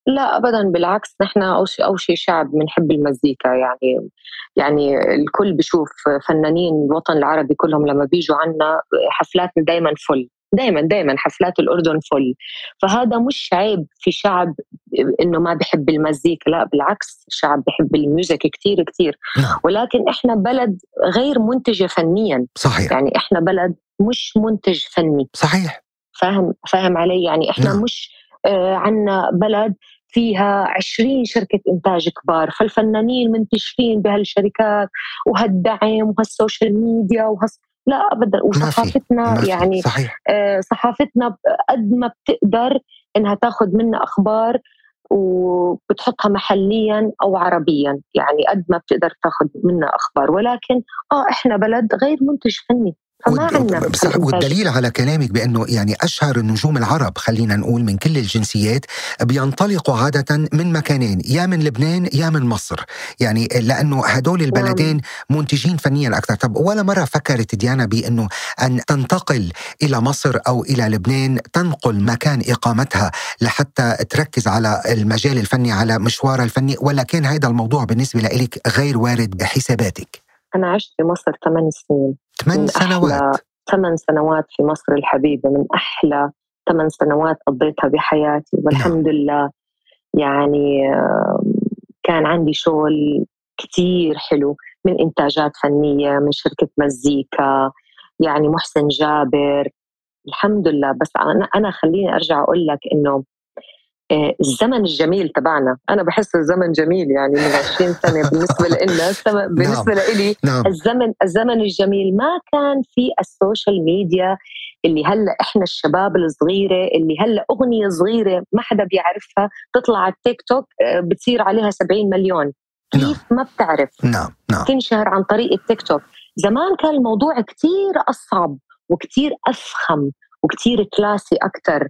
لا ابدا بالعكس نحن أول شيء شيء شعب بنحب المزيكا يعني يعني الكل بشوف فنانين الوطن العربي كلهم لما بيجوا عنا حفلاتنا دائما فل دائما دائما حفلات الأردن فل فهذا مش عيب في شعب إنه ما بحب المزيكا لا بالعكس الشعب بحب الميوزك كثير كثير نعم. ولكن إحنا بلد غير منتجة فنيا. صحيح. يعني إحنا بلد مش منتج فني. صحيح. فاهم فاهم علي؟ يعني إحنا نعم. مش آه عنا بلد فيها 20 شركة إنتاج كبار فالفنانين منتشرين بهالشركات وهالدعم وهالسوشيال ميديا وهالس... لا ما في. وصحافتنا ما في. يعني صحيح. آه، صحافتنا قد ما بتقدر إنها تاخذ منا أخبار وبتحطها محليا أو عربيا. يعني قد ما بتقدر تاخذ منا أخبار. ولكن آه إحنا بلد غير منتج فني. فما. والدليل على كلامك بأنه يعني أشهر النجوم العرب خلينا نقول من كل الجنسيات بينطلقوا عادة من مكانين يا من لبنان يا من مصر. يعني لأنه هدول البلدين منتجين فنيا أكثر. طب ولا مرة فكرت ديانا بأنه أن تنتقل إلى مصر أو إلى لبنان تنقل مكان إقامتها لحتى تركز على المجال الفني على مشوارها الفني؟ ولا كان هذا الموضوع بالنسبة لك غير وارد بحساباتك أنا عشت في مصر ثمان سنين. ثمان سنوات؟ ثمان سنوات في مصر الحبيبة من أحلى ثمان سنوات قضيتها بحياتي. والحمد لله. يعني كان عندي شغل كتير حلو من إنتاجات فنية من شركة مزيكا يعني محسن جابر. الحمد لله. بس أنا أنا خليني أرجع أقول لك إنه الزمن الجميل تبعنا. أنا بحس الزمن جميل يعني من 20 سنة بالنسبة لنا السم- بالنسبة لإلي نعم. الزمن الزمن الجميل. ما كان في السوشيال ميديا اللي هلأ إحنا الشباب الصغيرة اللي هلأ أغنية صغيرة ما حدا بيعرفها تطلع على التيك توك آه، بتصير عليها 70 مليون. نعم. كيف ما بتعرف. نعم نعم. تنشهر عن طريق التيك توك. زمان كان الموضوع كتير أصعب وكتير أفخم وكتير كلاسي أكتر.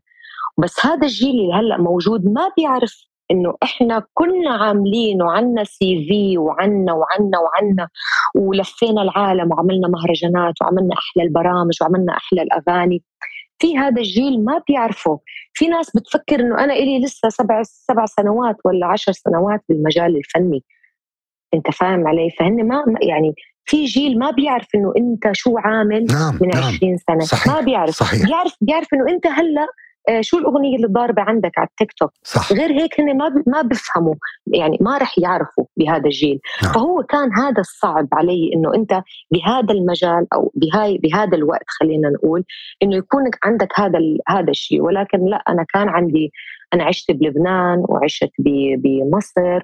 بس هذا الجيل اللي هلأ موجود ما بيعرف إنه إحنا كنا عاملين وعنا سي في وعنا وعنا وعنا ولفينا العالم وعملنا مهرجانات وعملنا أحلى البرامج وعملنا أحلى الأغاني. في هذا الجيل ما بيعرفوا في ناس بتفكر إنه أنا إلي لسه سبع سبع سنوات ولا عشر سنوات بالمجال الفني. أنت فاهم علي؟ فهن ما يعني في جيل ما بيعرف إنه أنت شو عامل نعم من نعم. 20 سنة. صحيح، ما بيعرف. صحيح. بيعرف بيعرف إنه أنت هلأ شو الأغنية اللي ضاربة عندك على التيك توك؟ صح. غير هيك هن ما ما بفهموا يعني ما رح يعرفوا بهذا الجيل. نعم. فهو كان هذا الصعب علي إنه أنت بهذا المجال أو بهاي بهذا الوقت خلينا نقول إنه يكون عندك هذا هذا الشيء ولكن لا أنا كان عندي أنا عشت بلبنان وعشت بمصر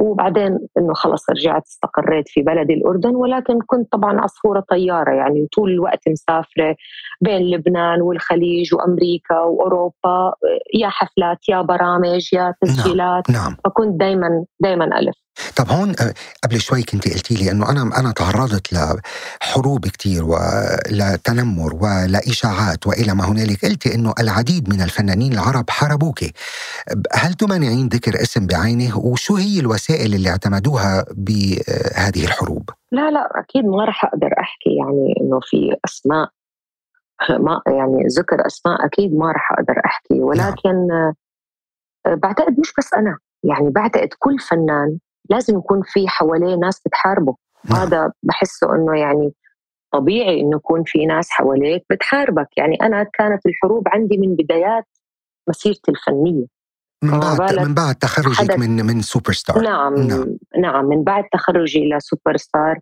وبعدين إنه خلص رجعت استقريت في بلدي الأردن ولكن كنت طبعا عصفورة طيارة يعني طول الوقت مسافرة بين لبنان والخليج وأمريكا وأوروبا يا حفلات يا برامج يا تسجيلات. نعم. فكنت دائما دائما ألف. طب هون آه، قبل شوي كنت قلتي لي إنه أنا أنا تعرضت لحروب كتير ولتنمر ولاشاعات والى ما هنالك. قلتي إنه العديد من الفنانين العرب حاربوك هل تمانعين ذكر اسم بعينه؟ وشو هي الوسائل اللي اعتمدوها بهذه الحروب؟ لا لا أكيد ما راح أقدر أحكي يعني إنه في أسماء ما يعني ذكر أسماء أكيد ما راح أقدر أحكي. ولكن آه، بعتقد مش بس أنا يعني بعتقد كل فنان لازم يكون في حواليه ناس بتحاربه نعم. هذا بحسه إنه يعني طبيعي إنه يكون في ناس حواليك بتحاربك يعني أنا كانت الحروب عندي من بدايات مسيرتي الفنية من بعد من بعد تخرجك من من سوبر ستار نعم نعم. نعم من بعد تخرجي إلى سوبر ستار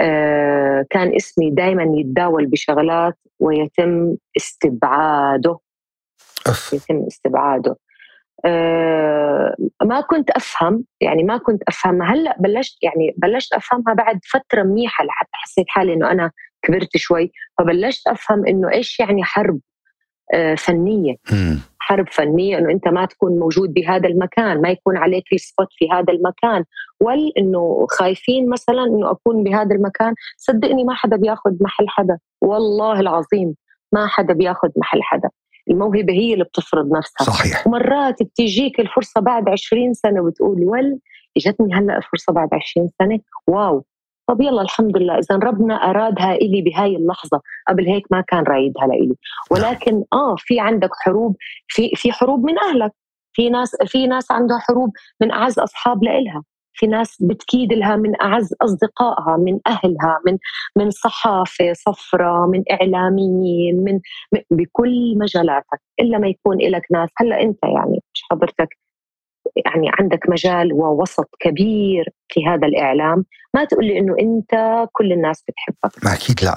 آه كان اسمي دائما يتداول بشغلات ويتم استبعاده أف. يتم استبعاده ما كنت أفهم يعني ما كنت أفهمها. هلأ بلشت يعني بلشت أفهمها بعد فترة منيحة لحتى حسيت حالي إنه أنا كبرت شوي. فبلشت أفهم إنه إيش يعني حرب آه فنية. حرب فنية إنه أنت ما تكون موجود بهذا المكان ما يكون عليك ال spot في هذا المكان. وال إنه خايفين مثلا إنه أكون بهذا المكان صدقني ما حدا بياخذ محل حدا. والله العظيم ما حدا بياخذ محل حدا. الموهبة هي اللي بتفرض نفسها. صحيح. ومرات بتيجيك الفرصة بعد 20 سنة وتقول ول إجتني هلأ الفرصة بعد 20 سنة. واو. طب يلا الحمد لله. إذا ربنا أرادها إلي بهاي اللحظة. قبل هيك ما كان رايدها لإلي. ولكن آه في عندك حروب. في في حروب من أهلك. في ناس في ناس عندها حروب من أعز أصحاب لإلها. في ناس بتكيد لها من أعز أصدقائها من أهلها من من صحافة صفرة من إعلاميين من بكل مجالاتك إلا ما يكون لك ناس. هلأ أنت يعني مش حضرتك؟ يعني عندك مجال ووسط كبير في هذا الإعلام ما تقول لي إنه أنت كل الناس بتحبك. ما أكيد لا.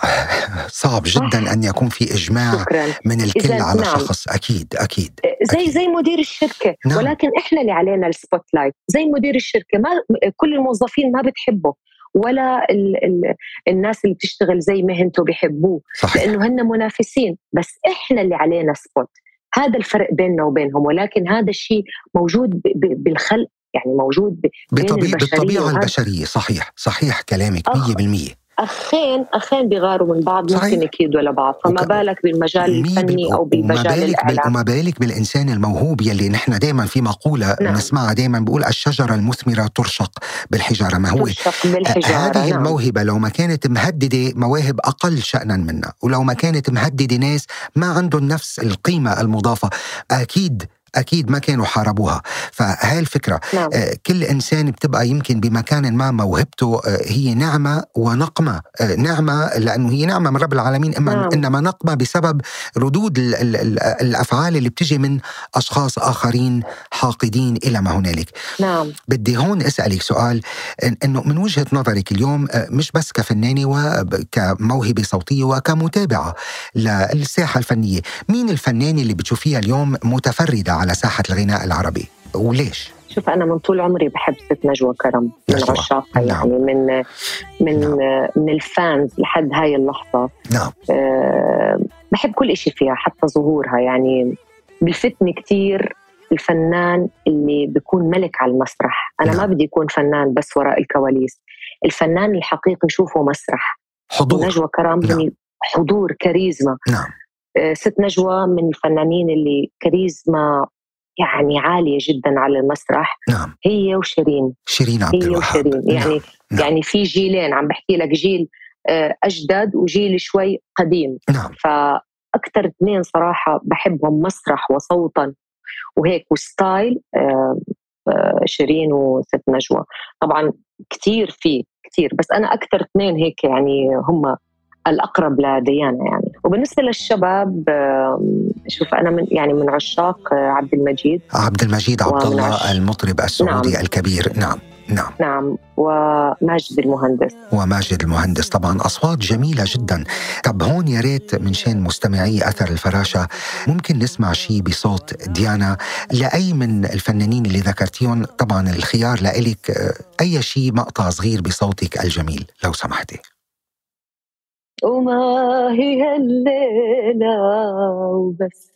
صعب جدا صح. أن يكون في إجماع شكرا. من الكل على نعم. شخص. أكيد أكيد زي أكيد. زي مدير الشركة. نعم. ولكن إحنا اللي علينا ال spotlight زي مدير الشركة ما كل الموظفين ما بتحبه. ولا ال ال الناس اللي بتشتغل زي مهنته بيحبوه. صحيح. لأنه هن منافسين. بس إحنا اللي علينا spot هذا الفرق بيننا وبينهم ولكن هذا الشيء موجود بالخلق يعني موجود بين بطبيعة البشرية البشرية صحيح صحيح كلامك أخ. 100% أخين أخين بيغاروا من بعض صحيح. ممكن يكيدوا لبعض فما وك- بالك بالمجال الفني أو وما بالمجال بالك بال... الاعلامي وما بالك بالإنسان الموهوب يلي نحن دائما في مقولة نعم. نسمعها دائما بقول الشجرة المثمرة ترشق بالحجارة ما هو ترشق بالحجارة هذه نعم. الموهبة لو ما كانت مهددة مواهب أقل شأنا منا ولو ما كانت مهددة ناس ما عندهم نفس القيمة المضافة أكيد أكيد ما كانوا حاربوها. فهاي الفكرة. نعم. آه، كل إنسان بتبقى يمكن بمكان ما موهبته آه، هي نعمة ونقمة. آه، نعمة لأنه هي نعمة من رب العالمين إما نعم. إنما نقمة بسبب ردود ال- ال- ال- الأفعال اللي بتجي من أشخاص آخرين حاقدين إلى ما هنالك. نعم. بدي هون أسألك سؤال إنه من وجهة نظرك اليوم مش بس كفنانة وكموهبه صوتية وكمتابعة للساحة الفنية، مين الفنانة اللي بتشوفيها اليوم متفردة على ساحة الغناء العربي؟ وليش؟ شوف أنا من طول عمري بحب ست نجوى كرم من نجوى. عشاقها نعم. يعني من من من ال fans لحد هاي اللحظة نعم أه بحب كل إشي فيها حتى ظهورها يعني بلفتني كتير الفنان اللي بيكون ملك على المسرح أنا ما نعم. بدي يكون فنان بس وراء الكواليس الفنان الحقيقي نشوفه مسرح حضور ونجوى كرم نعم. من حضور كاريزما نعم ست نجوى من الفنانين اللي كاريزما يعني عالية جدا على المسرح. نعم. هي وشيرين. شيرين عبد هي وشيرين. يعني نعم. يعني في جيلين عم بحكي لك جيل آه، أجدد وجيل شوي قديم. نعم. فاكثر اثنين صراحة بحبهم مسرح وصوتا. وهيك وستايل آه، آه، شيرين وست نجوى. طبعا كثير في كثير بس أنا أكثر اثنين هيك يعني هم الأقرب لديانا يعني. وبالنسبة للشباب شوف أنا من يعني من عشاق آه، عبد المجيد. عبد المجيد عبد الله المطرب السعودي نعم. الكبير. نعم نعم. نعم وماجد المهندس. وماجد المهندس طبعا أصوات جميلة جدا. طب هون يا ريت من شان مستمعي أثر الفراشة ممكن نسمع شيء بصوت ديانا؟ لأي من الفنانين اللي ذكرتيهم طبعا الخيار لإلك آه، أي شيء مقطع صغير بصوتك الجميل لو سمحتي؟ وما هي الليلة وبس.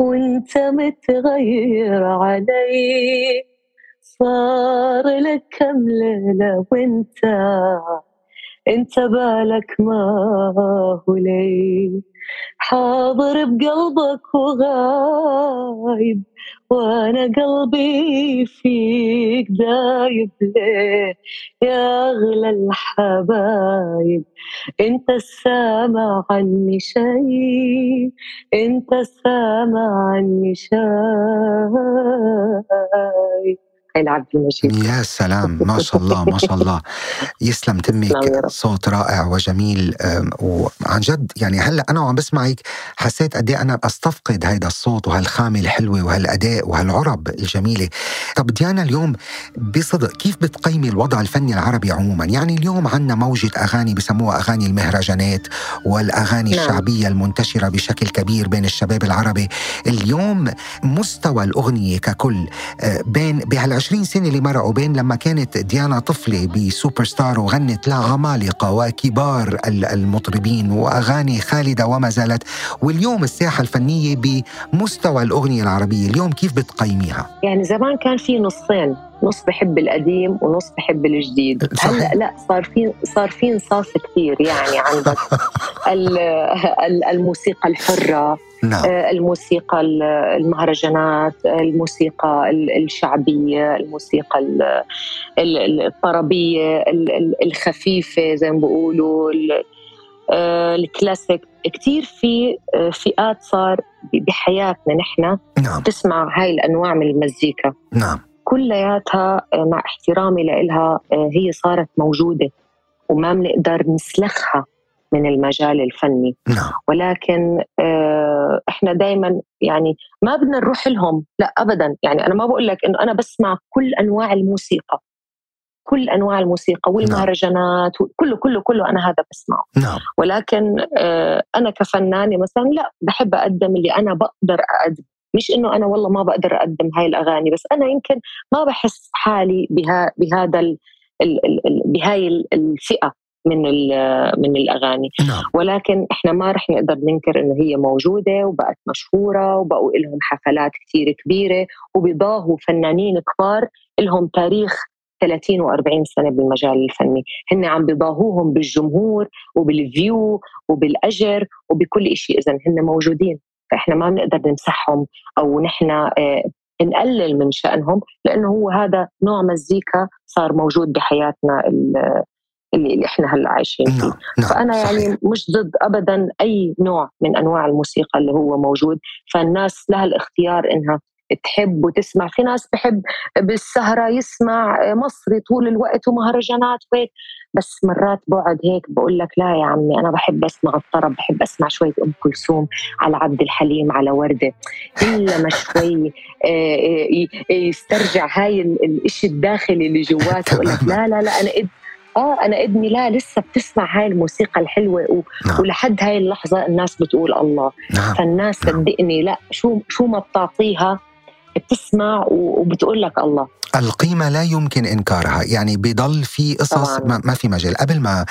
وانت متغير علي. صار لك كم ليلة وانت انت بالك ما هو لي. حاضر بقلبك وغايب وأنا قلبي فيك دايب ليه؟ يا أغلى الحبايب أنت السامع عني شيء أنت السامع عني شيء. هاي العبد المجيد يا سلام. ما شاء الله ما شاء الله. يسلم تمك. صوت رائع وجميل. وعن جد يعني هلأ أنا وعم بسمعك حسيت قد إيه أنا أستفقد هيدا الصوت وهالخامة الحلوة وهالأداء وهالعرب الجميلة. طب ديانا اليوم بصدق كيف بتقيمي الوضع الفني العربي عموما؟ يعني اليوم عندنا موجة أغاني بسموها أغاني المهرجانات والأغاني نعم. الشعبية المنتشرة بشكل كبير بين الشباب العربي. اليوم مستوى الأغنية ككل آه، بين بهال 20 سنة اللي مرقوا بين لما كانت ديانا طفلة بسوبر ستار وغنت لعمالقه وكبار ال- المطربين وأغاني خالدة وما زالت. واليوم الساحة الفنية بمستوى الأغنية العربية اليوم كيف بتقيميها؟ يعني زمان كان في نصين. نص بحب القديم ونص بحب الجديد. هلأ لا صار في صار في انصاف كثير يعني عندك. ال- ال- الموسيقى الحرة نعم. آه، الموسيقى ال- المهرجانات الموسيقى ال- الشعبية الموسيقى ال- ال- ال- الطربية ال- ال- الخفيفة زي ما بيقولوا آه، الكلاسيك. كتير في آه، فئات صار بحياتنا نحن نعم. تسمع هاي الأنواع من المزيكا. نعم. كلياتها آه، مع احترامي لإلها آه، هي صارت موجودة وما بنقدر نسلخها من المجال الفني. نعم. ولكن آه، إحنا دائما يعني ما بدنا نروح لهم لا ابدا. يعني أنا ما بقول لك إنه أنا بسمع كل أنواع الموسيقى. كل أنواع الموسيقى والمهرجانات كله كله كله أنا هذا بسمعه. نعم. ولكن أنا كفنانة مثلا لا بحب أقدم اللي أنا بقدر اقدم مش إنه أنا والله ما بقدر أقدم هاي الأغاني بس أنا يمكن ما بحس حالي بها بهذا ال ال ال بهاي الفئة من من الأغاني. نعم. ولكن إحنا ما رح نقدر ننكر إنه هي موجودة وبقت مشهورة وبقوا لهم حفلات كثير كبيرة وبيضاهوا فنانين كبار لهم تاريخ 30 و40 سنة بالمجال الفني. هن عم بيضاهوهم بالجمهور وبالفيو وبالأجر وبكل شيء اذا هن موجودين. فإحنا ما بنقدر نمسحهم أو نحن آه، نقلل من شأنهم لأنه هو هذا نوع مزيكا صار موجود بحياتنا اللي إحنا هلأ عايشين فيه نعم. نعم. فأنا يعني صحيح. مش ضد ابدا أي نوع من أنواع الموسيقى اللي هو موجود فالناس لها الاختيار إنها تحب وتسمع في ناس بحب بالسهرة يسمع مصري طول الوقت ومهرجانات وهيك بس مرات بقعد هيك بقول لك لا يا عمي أنا بحب أسمع الطرب بحب أسمع شوية أم كلثوم على عبد الحليم على وردة إلا ما شوي آه، يسترجع هاي الإشي الداخلي اللي جواته يقول لك لا لا لا أنا آه أنا ابني لا لسه بتسمع هاي الموسيقى الحلوة و... نعم. ولحد هاي اللحظة الناس بتقول الله نعم. فالناس نعم. صدقني لا شو شو ما بتعطيها بتسمع وبتقول لك الله القيمة لا يمكن إنكارها. يعني بضل في قصص ما في مجال. قبل ما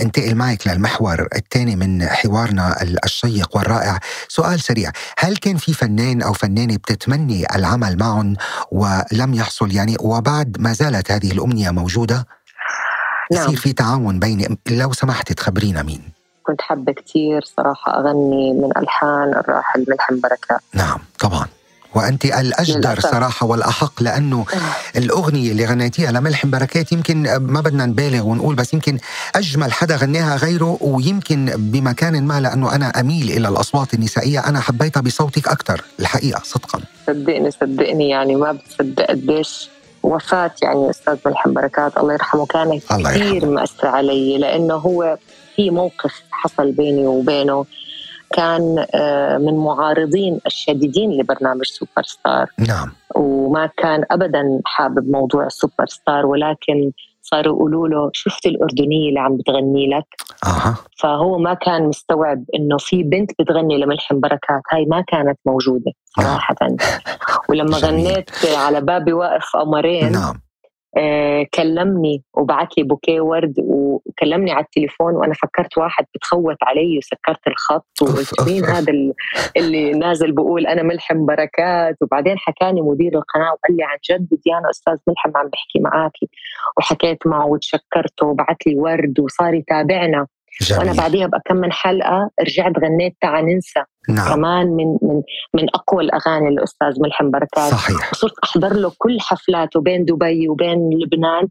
انتقل معك للمحور الثاني من حوارنا الشيق والرائع سؤال سريع. هل كان في فنان أو فنانة بتتمني العمل معهم ولم يحصل؟ يعني وبعد ما زالت هذه الأمنية موجودة؟ نعم. يصير في تعاون بين لو سمحت تخبرينا مين. كنت حابة كثير صراحة أغني من ألحان الراحل ملحم بركات نعم طبعا. وأنت الأجدر للأسف. صراحة والأحق لأنه آه. الأغنية اللي غنيتيها لملحم بركات يمكن ما بدنا نبالغ ونقول بس يمكن أجمل حدا غناها غيره ويمكن بمكان ما لأنه أنا أميل إلى الأصوات النسائية. أنا حبيتها بصوتك أكثر الحقيقة صدقا. صدقني صدقني يعني ما بتصدق قديش وفاة يعني أستاذ ملحم بركات. الله يرحمه كانت كثير مأثرة علي لأنه هو في موقف حصل بيني وبينه. كان آه، من معارضين الشديدين لبرنامج سوبر ستار نعم. وما كان ابدا حابب موضوع السوبر ستار ولكن صاروا يقولوا له شفت الأردنية اللي عم بتغني لك؟ أه. فهو ما كان مستوعب إنه في بنت بتغني لملحم بركات. هاي ما كانت موجودة صراحة. نعم. ولما غنيت على بابي واقف قمرين نعم. كلمني وبعث لي بوكيه ورد وكلمني على التليفون وأنا فكرت واحد بتخوت علي وسكرت الخط وقلت مين هذا اللي نازل بقول أنا ملحم بركات؟ وبعدين حكاني مدير القناة وقال لي عن جد ديانا أستاذ ملحم عم بحكي معاكي. وحكيت معه وتشكرته وبعث لي ورد وصار يتابعنا. جميل. وأنا بعديها بكم من حلقة رجعت غنيت تعا ننسى. نعم. كمان من من من أقوى الأغاني الاستاذ ملحم بركات. صحيح. صرت أحضر له كل حفلاته بين دبي وبين لبنان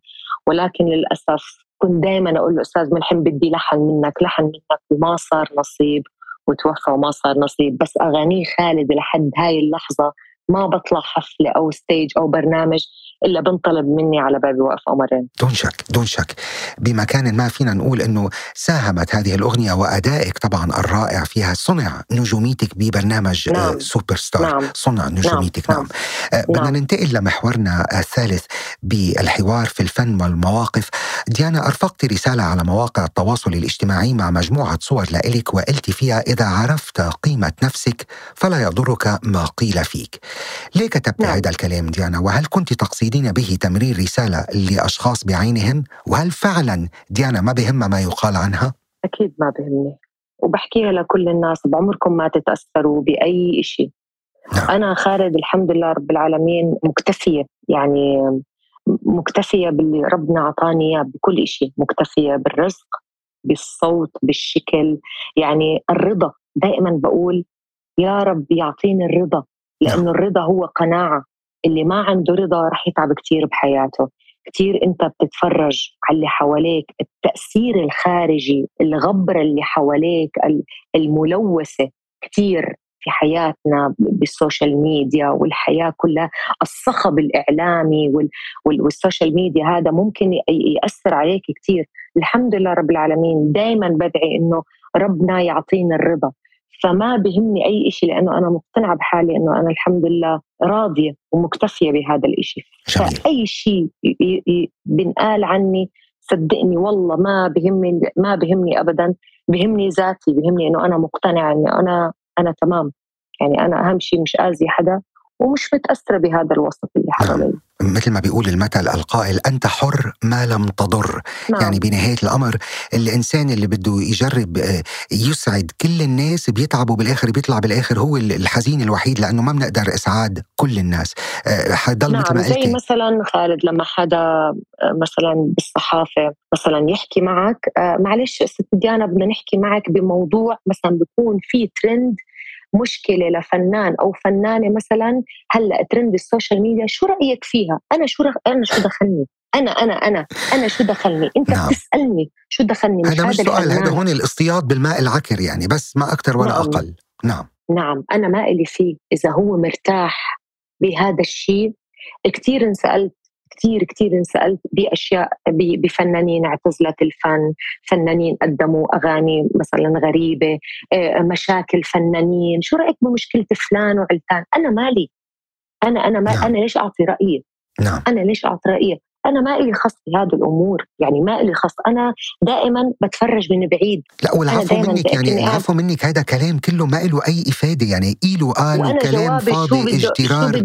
ولكن للأسف كنت دائما أقول له أستاذ ملحم بدي لحن منك لحن منك وما صار نصيب وتوفى وما صار نصيب. بس أغانيه خالدة لحد هاي اللحظة. ما بطلع حفلة أو stage أو برنامج إلا بنطلب مني على بابي وقف قمرين دون شك دون شك بمكان ما فينا نقول إنه ساهمت هذه الأغنية وأدائك طبعا الرائع فيها صنع نجوميتك ببرنامج نعم. سوبر ستار نعم. صنع نجوميتك نعم, نعم. نعم. بدنا ننتقل لمحورنا الثالث بالحوار في الفن والمواقف ديانا أرفقت رسالة على مواقع التواصل الاجتماعي مع مجموعة صور لإلك وقلت فيها إذا عرفت قيمة نفسك فلا يضرك ما قيل فيك ليه كتبت نعم. هذا الكلام ديانا وهل كنت تقصدين به تمرير رسالة لأشخاص بعينهم وهل فعلا ديانا ما بهم ما يقال عنها؟ أكيد ما بهمني وبحكيها لكل الناس بعمركم ما تتأثروا بأي شيء نعم. أنا خالد الحمد لله رب العالمين مكتفية يعني مكتفية باللي ربنا أعطاني إياه بكل شيء مكتفية بالرزق بالصوت بالشكل يعني الرضا دائما بقول يا رب يعطيني الرضا لأنه نعم. الرضا هو قناعة اللي ما عنده رضا رح يتعب كثير بحياته. كثير انت بتتفرج على اللي حواليك التأثير الخارجي الغبرة اللي حواليك الملوثة كثير في حياتنا بالسوشيال ميديا والحياة كلها. الصخب الإعلامي والسوشيال ميديا هذا ممكن يأثر عليك كثير الحمد لله رب العالمين. دائما بدعي إنه ربنا يعطينا الرضا. فما بهمني أي شيء لأنه أنا مقتنعة بحالي إنه أنا الحمد لله راضية ومكتفية بهذا الشيء فأي شيء بنقال عني صدقني والله ما بهمني ما بهمني ابدا بهمني ذاتي بهمني إنه أنا مقتنعة إني أنا أنا تمام. يعني أنا أهم شيء مش آذي حدا ومش متأثرة بهذا الوسط اللي. حوالي مثل ما بيقول المثل القائل أنت حر ما لم تضر. نعم. يعني بنهاية الأمر الإنسان اللي بده يجرب آه، يسعد كل الناس بيتعب وبالاخر بيطلع بالآخر هو الحزين الوحيد لأنه ما بنقدر إسعاد كل الناس. آه، حضل نعم مثل ما قلتي. زي مثلا خالد لما حدا آه، مثلا بالصحافة مثلا يحكي معك معلش ست ديانا بدنا نحكي معك بموضوع مثلا بيكون في ترند مشكلة لفنان أو فنانة مثلا هلأ ترند السوشيال ميديا شو رأيك فيها؟ أنا شو رخ... أنا شو دخلني؟ أنا أنا أنا أنا شو دخلني؟ أنت نعم. بتسألني شو دخلني؟ مش هذا مش سؤال هذا هون الاصطياد بالماء العكر يعني بس ما أكثر ولا نعم. أقل. نعم. نعم. أنا ما إلي فيه إذا هو مرتاح بهذا الشيء. كثير انسألت كثير كثير انسألت بأشياء بفنانين اعتزلت الفن فنانين قدموا أغاني مثلا غريبة آه، مشاكل فنانين شو رأيك بمشكلة فلان وعلتان؟ أنا مالي. أنا أنا ما نعم. أنا ليش أعطي رأيي؟ نعم. أنا ليش أعطي رأيي؟ أنا ما إلي خص بهذه الأمور يعني ما إلي خص. أنا دائما بتفرج من بعيد. لا والعفو منك يعني العفو منك هذا كلام كله ما له أي إفادة يعني إله قال وكلام فاضي إجترار.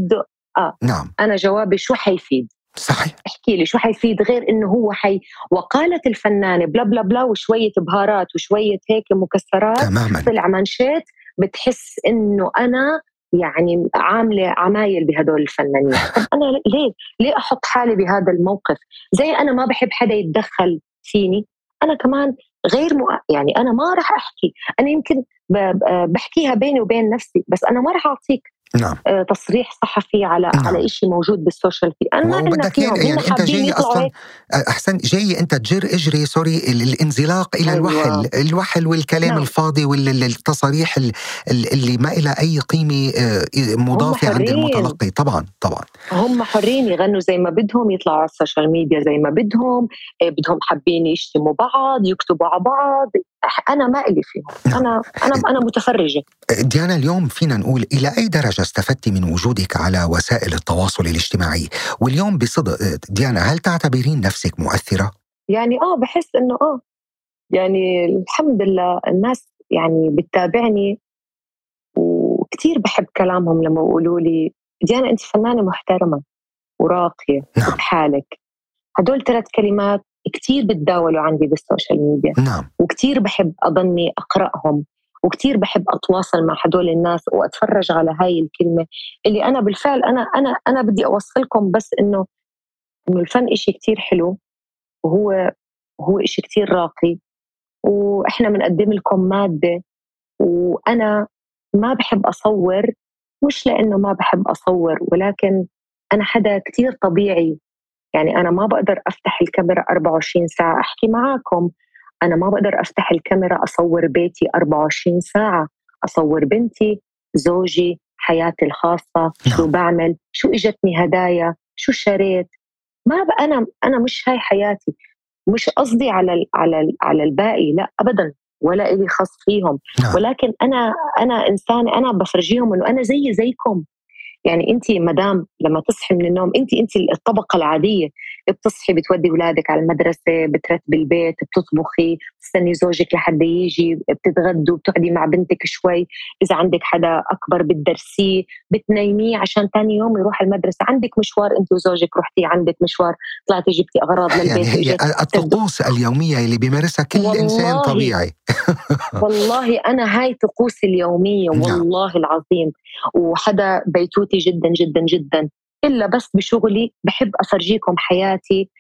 آه. نعم. أنا جوابي شو حيفيد؟ صحيح. احكي لي شو حيفيد غير إنه هو حي وقالت الفنانة بلا بلا بلا وشوية بهارات وشوية هيك مكسرات تماما. طلع منشيت بتحس إنه أنا يعني عاملة عمايل بهدول الفنانين. طب أنا ليه؟ ليه أحط حالي بهذا الموقف؟ زي أنا ما بحب حدا يتدخل فيني أنا كمان غير مؤ... يعني أنا ما راح أحكي. أنا يمكن بحكيها بيني وبين نفسي بس أنا ما راح أعطيك نعم. آه، تصريح صحفي على نعم. على شيء موجود بالسوشيال في أنا فيهم يعني أنت جاي أصلا أحسن جاي أنت تجر إجري sorry الانزلاق إلى أيوة. الوحل الوحل والكلام نعم. الفاضي والتصاريح اللي ما لها أي قيمة آه، مضافة عند المتلقي طبعا طبعا هم حرين يغنوا زي ما بدهم يطلعوا على السوشيال ميديا زي ما بدهم آه، بدهم حابين يشتموا بعض يكتبوا على بعض أنا ما إلي فيهم. أنا أنا أنا متفرجة. ديانا اليوم فينا نقول إلى أي درجة استفدت من وجودك على وسائل التواصل الاجتماعي؟ واليوم بصدق ديانا هل تعتبرين نفسك مؤثرة؟ يعني آه بحس إنه آه. يعني الحمد لله الناس يعني بتتابعني وكثير بحب كلامهم لما يقولوا لي ديانا أنت فنانة محترمة وراقية نعم. بحالك. هدول ثلاث كلمات كثير بتداولوا عندي بالسوشيال ميديا. نعم. وكثير بحب أضلني أقرأهم. وكثير بحب أتواصل مع هدول الناس وأتفرج على هاي الكلمة. اللي أنا بالفعل أنا أنا أنا بدي أوصلكم بس إنه إنه الفن إشي كثير حلو. وهو هو إشي كثير راقي. وإحنا بنقدم لكم مادة. وأنا ما بحب أصور. مش لأنه ما بحب أصور ولكن أنا حدا كثير طبيعي. يعني أنا ما بقدر أفتح الكاميرا 24 ساعة. أحكي معاكم أنا ما بقدر أفتح الكاميرا أصور بيتي 24 ساعة. أصور بنتي زوجي حياتي الخاصة شو نعم. بعمل شو إجتني هدايا شو شريت. ما بقى أنا أنا مش هاي حياتي. مش قصدي على ال على ال على الباقي لا ابدا. ولا إلي خاص فيهم. نعم. ولكن أنا أنا إنسانة أنا بفرجيهم إنه أنا زي زيكم. يعني انت مدام لما تصحي من النوم انت انت الطبقة العادية بتصحي بتودي أولادك على المدرسة بترتبي البيت بتطبخي بتستني زوجك لحد يجي بتتغدوا بتقعدي مع بنتك شوي. إذا عندك حدا أكبر بتدرسيه بتنيميه عشان ثاني يوم يروح المدرسة. عندك مشوار أنت وزوجك رحتي عندك مشوار طلعتي جبتي أغراض للبيت يعني هي الطقوس اليومية اللي بيمارسها كل إنسان طبيعي. والله أنا هاي طقوسي اليومية نعم. والله العظيم. وحدا بيتوتي جدا جدا جدا. إلا بس بشغلي بحب أفرجيكم حياتي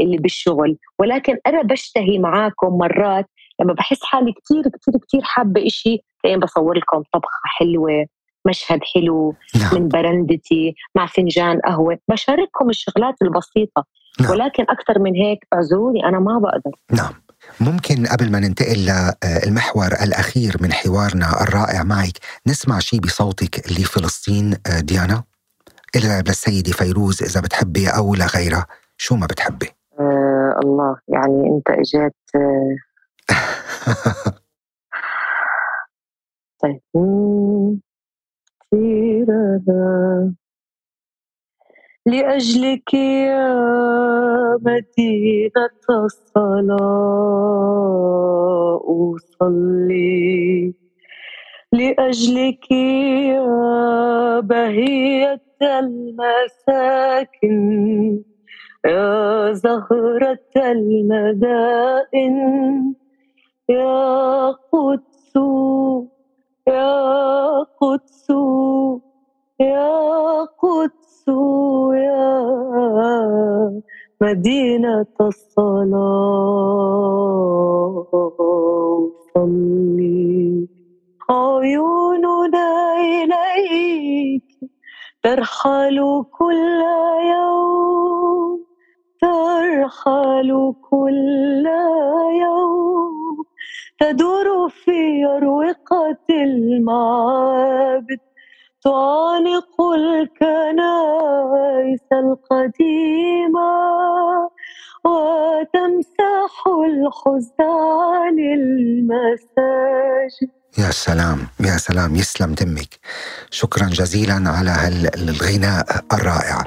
اللي بالشغل. ولكن أنا بشتهي معاكم مرات لما بحس حالي كثير كثير كثير حابة إشي تلاقيني بصور لكم طبخة حلوة مشهد حلو نعم. من برندتي مع فنجان قهوة. بشارككم الشغلات البسيطة. نعم. ولكن أكثر من هيك أعذروني أنا ما بقدر. نعم. ممكن قبل ما ننتقل للمحور الأخير من حوارنا الرائع معك نسمع شيء بصوتك لفلسطين آه، ديانا؟ إلى للسيدة فيروز إذا بتحبي أو لغيرها شو ما بتحبي؟ آه الله يعني أنت إجيت آه. طيب. لأجلك يا مدينة الصلاة أصلي. لأجلك يا بهية المساكن يا زهرة المدائن يا قدس يا قدس يا قدس. يا مدينة الصلاة. صلي. عيوننا إليك ترحل كل يوم ترحل كل يوم. تدور في أروقة المعابد تعانق الكنائس القديمة وتمسح الحزن عن المساجد. يا سلام يا سلام يسلم دمك. شكرا جزيلا على هالغناء الرائع.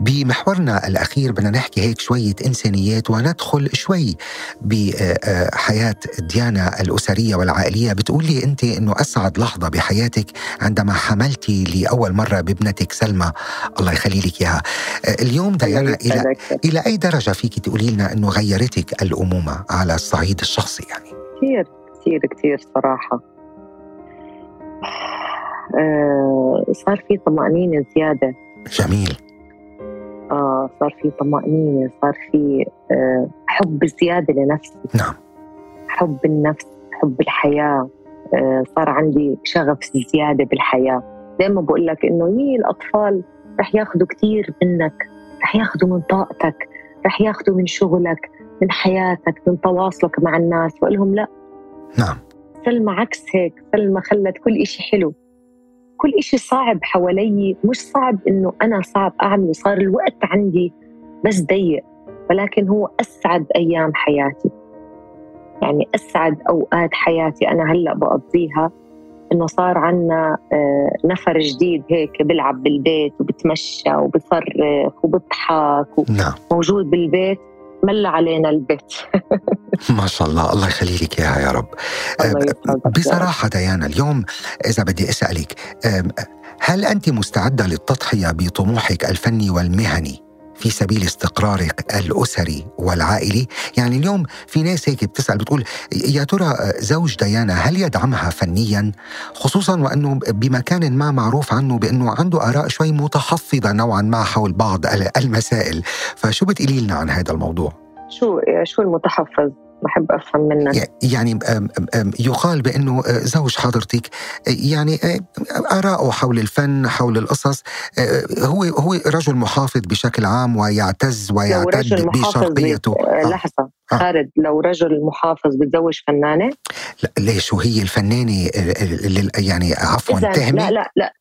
بمحورنا الأخير بدنا نحكي هيك شوية إنسانيات وندخل شوي بحياة ديانا الأسرية والعائلية. بتقولي أنت أنه أسعد لحظة بحياتك عندما حملتي لأول مرة بابنتك سلمى. الله يخلي لك إياها. اليوم ديانا إلى, إلى أي درجة فيك تقولي لنا أنه غيرتك الأمومة على الصعيد الشخصي يعني؟ كثير كثير كثير صراحة. آه صار في طمأنينة زيادة. جميل. آه صار في طمأنينة صار في آه حب زيادة لنفسي. نعم. حب النفس حب الحياة. آه صار عندي شغف زيادة بالحياة. دائما بقول لك إنه هي الأطفال رح ياخذوا كثير منك رح ياخذوا من طاقتك رح ياخذوا من شغلك من حياتك من تواصلك مع الناس. وأقول لهم لا. نعم. سلمى عكس هيك سلمى خلت كل إشي حلو. كل إشي صعب حوالي مش صعب إنه أنا صعب أعمله صار الوقت عندي بس ضيق ولكن هو أسعد أيام حياتي. يعني أسعد أوقات حياتي أنا هلأ بقضيها إنه صار عنا آه، نفر جديد هيك بيلعب بالبيت وبتمشى وبصرخ وبضحك نعم. موجود بالبيت. مل علينا البيت. ما شاء الله الله يخلي لك إياها يا رب. بصراحة ديانا اليوم إذا بدي أسألك هل أنت مستعدة للتضحية بطموحك الفني والمهني؟ في سبيل استقرارك الاسري والعائلي، يعني اليوم في ناس هيك بتسأل بتقول يا ترى زوج ديانا هل يدعمها فنيا؟ خصوصا وأنه بمكان ما معروف عنه بأنه عنده آراء شوي متحفظة نوعا ما حول بعض المسائل، فشو بتقولي لنا عن هذا الموضوع؟ شو شو المتحفظ؟ بحب أفهم منك. يعني يقال بأنه آه، زوج حضرتك آه، يعني آه، آراءه حول الفن حول القصص هو هو رجل محافظ بشكل عام ويعتز ويعتد بشرقيته. لحظة خالد لو رجل محافظ بتزوج فنانة؟ لا ليش؟ وهي الفنانة يعني عفوا تهمه لا لا لا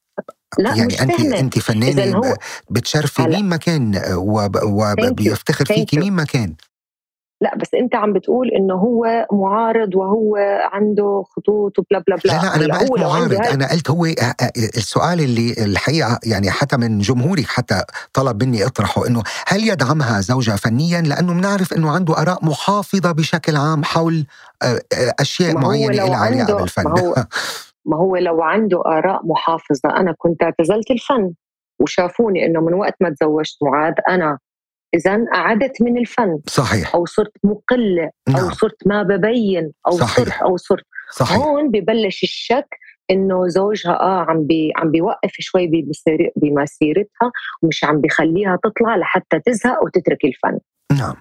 لا يعني انت تهمة. انت فنانة بتشرفي مين ما كان وبيفتخر فيكي مين ما كان لا بس انت عم بتقول انه هو معارض وهو عنده خطوط وبلا بلا بلا. لا لا أنا ما قلت معارض. أنا قلت هو آه، آه، السؤال اللي الحقيقة يعني حتى من جمهورك حتى طلب مني اطرحه إنه هل يدعمها زوجها فنيا؟ لأنه بنعرف إنه عنده آراء محافظة بشكل عام حول آه، أشياء معينة لها علاقه بالفن. ما هو, ما هو لو عنده آراء محافظة أنا كنت اعتزلت الفن وشافوني إنه من وقت ما تزوجت معاذ أنا اذا قعدت من الفن صحيح أو صرت مقله نعم. أو صرت ما ببين أو صحيح. صرت أو صرت صحيح. هون ببلش الشك إنه زوجها آه عم بي عم بيوقف شوي بمسيرتها ومش عم بيخليها تطلع لحتى تزهق وتترك الفن نعم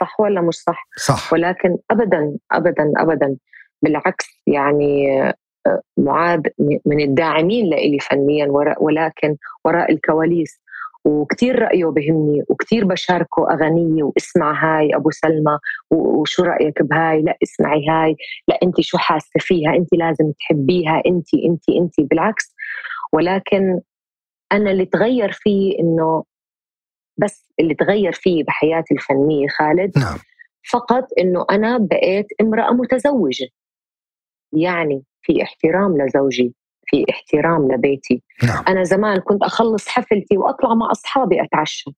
صح ولا مش صح؟ صح ولكن ابدا ابدا ابدا بالعكس يعني آه، معاذ من الداعمين لإلي فنيا ولكن وراء الكواليس وكتير رأيه بهمني وكتير بشاركه أغنية واسمع هاي أبو سلمى وشو رأيك بهاي؟ لا اسمعي هاي لا أنت شو حاسة فيها؟ أنت لازم تحبيها أنت أنت أنت. بالعكس ولكن أنا اللي تغير فيه إنه بس اللي تغير فيه بحياتي الفنية خالد نعم. فقط إنه أنا بقيت امرأة متزوجة. يعني في احترام لزوجي. في احترام لبيتي نعم أنا زمان كنت أخلص حفلتي وأطلع مع أصحابي أتعشى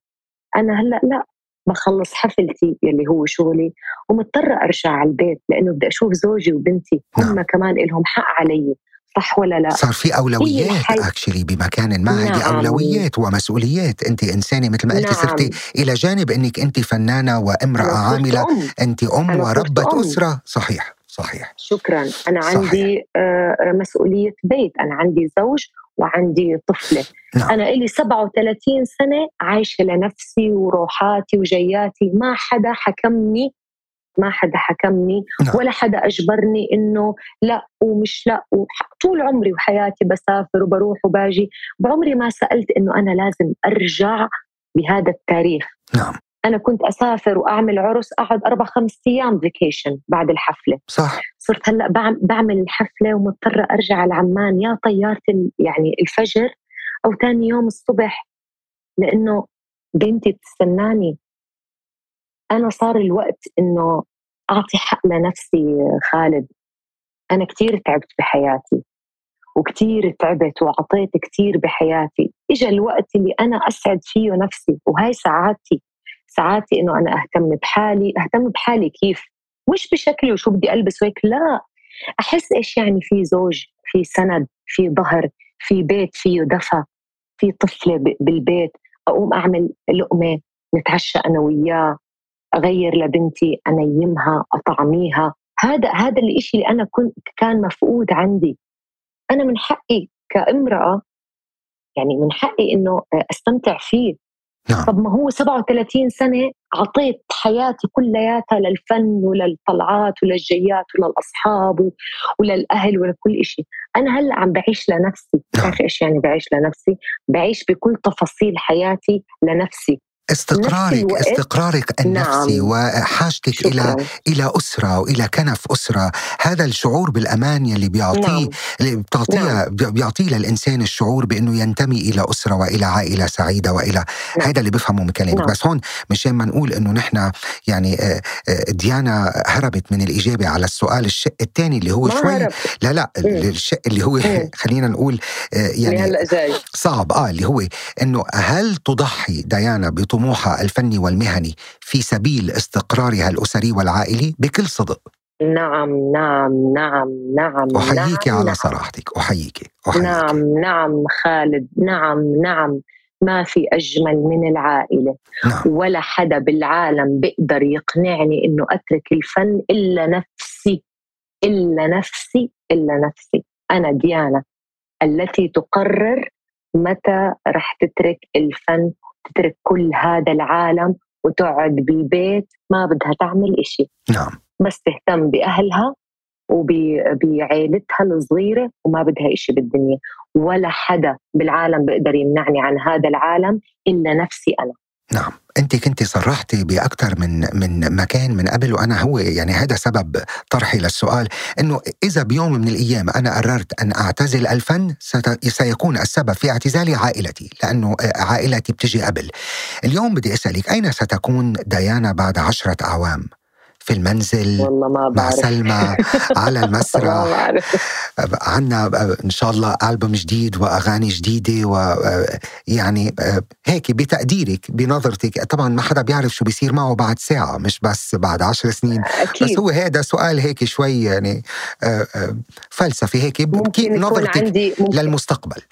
أنا هلأ لا بخلص حفلتي يلي هو شغلي ومضطرة أرجع على البيت لأنه بدي أشوف زوجي وبنتي هم نعم. كمان لهم حق علي صح ولا لا صار في أولويات اكشلي بمكان ما هذه نعم. أولويات ومسؤوليات أنت إنسانة مثل ما قلتي نعم. صرتي إلى جانب إنك أنت فنانة وامرأة أنا عاملة أم. أنت أم أنا أم. أسرة صحيح صحيح. شكرا. أنا صحيح. عندي آه، مسؤولية بيت. أنا عندي زوج وعندي طفلة. نعم. أنا إلي 37 سنة عايشة لنفسي وروحاتي وجياتي. ما حدا حكمني ما حدا حكمني نعم. ولا حدا أجبرني إنه لا ومش لا. طول عمري وحياتي بسافر وبروح وباجي. بعمري ما سألت إنه أنا لازم أرجع بهذا التاريخ. نعم. أنا كنت أسافر وأعمل عرس أقعد أربع خمس أيام فيكيشن بعد الحفلة. صح. صرت هلأ بعم- بعمل الحفلة ومضطرة أرجع على عمان يا طيارة يعني الفجر أو ثاني يوم الصبح لأنه بنتي بتستناني أنا صار الوقت إنه أعطي حق لنفسي خالد. أنا كثير تعبت بحياتي وكثير تعبت وعطيت كثير بحياتي. اجى الوقت اللي أنا أسعد فيه نفسي وهاي سعادتي. سعادتي إنه أنا أهتم بحالي أهتم بحالي كيف؟ مش بشكلي وشو بدي ألبس وهيك لا. أحس إيش يعني في زوج في سند في ظهر في بيت فيه دفى في طفلة بالبيت أقوم أعمل لقمة نتعشى أنا وياه أغير لبنتي أنيمها أطعميها. هذا هذا الإشي اللي أنا كنت كان مفقود عندي. أنا من حقي كامرأة يعني من حقي إنه أستمتع فيه. نعم. طب ما هو 37 سنة عطيت حياتي كلياتها للفن وللطلعات وللجيات وللأصحاب وللأهل ولكل إشي. أنا هلأ عم بعيش لنفسي. نعم. بتعرفي إيش يعني بعيش لنفسي؟ بعيش بكل تفاصيل حياتي لنفسي. استقرارك استقرارك النفسي نعم. وحاجتك إلى شكرا إلى أسرة والى كنف أسرة هذا الشعور بالأمان يلي بيعطيه نعم. اللي بتعطيها بيعطيه للإنسان الشعور بإنه ينتمي إلى أسرة وإلى عائلة سعيدة وإلى نعم. هذا اللي بفهمه من كلامك نعم. بس هون مشان ما نقول إنه نحن يعني آه، آه، ديانا هربت من الإجابة على السؤال الشق الثاني اللي هو شوي هرب لا لا مم. الشق اللي هو مم. خلينا نقول آه، يعني صعب آه اللي هو إنه هل تضحي ديانا بطموحها الفني والمهني في سبيل استقرارها الأسري والعائلي بكل صدق. نعم نعم نعم نعم أحييك نعم. على نعم. صراحتك أحييك أحييك. نعم نعم خالد نعم نعم. ما في أجمل من العائلة. نعم. ولا حدا بالعالم بيقدر يقنعني إنه أترك الفن إلا نفسي إلا نفسي إلا نفسي. أنا ديانا التي تقرر متى رح تترك الفن تترك كل هذا العالم وتقعد بالبيت ما بدها تعمل إشي. نعم. بس تهتم بأهلها وبعائلتها الصغيرة وما بدها إشي بالدنيا. ولا حدا بالعالم بيقدر يمنعني عن هذا العالم إلا نفسي أنا. نعم. أنت كنت صرحتي بأكثر من من مكان من قبل وأنا هو يعني هذا سبب طرحي للسؤال إنه إذا بيوم من الأيام أنا قررت أن أعتزل الفن سيكون السبب في اعتزالي عائلتي لأنه عائلتي بتجي قبل. اليوم بدي أسألك أين ستكون ديانا بعد عشرة أعوام؟ في المنزل والله ما مع بعرف. سلمى على المسرح. عنا إن شاء الله ألبوم جديد وأغاني جديدة ويعني هيك بتقديرك بنظرتك. طبعا ما حدا بيعرف شو بيصير معه بعد ساعة مش بس بعد عشر سنين. بس أكيد. هو هذا سؤال هيك شوي يعني آه، آه، فلسفي هيك ممكن نظرتك عندي ممكن, للمستقبل.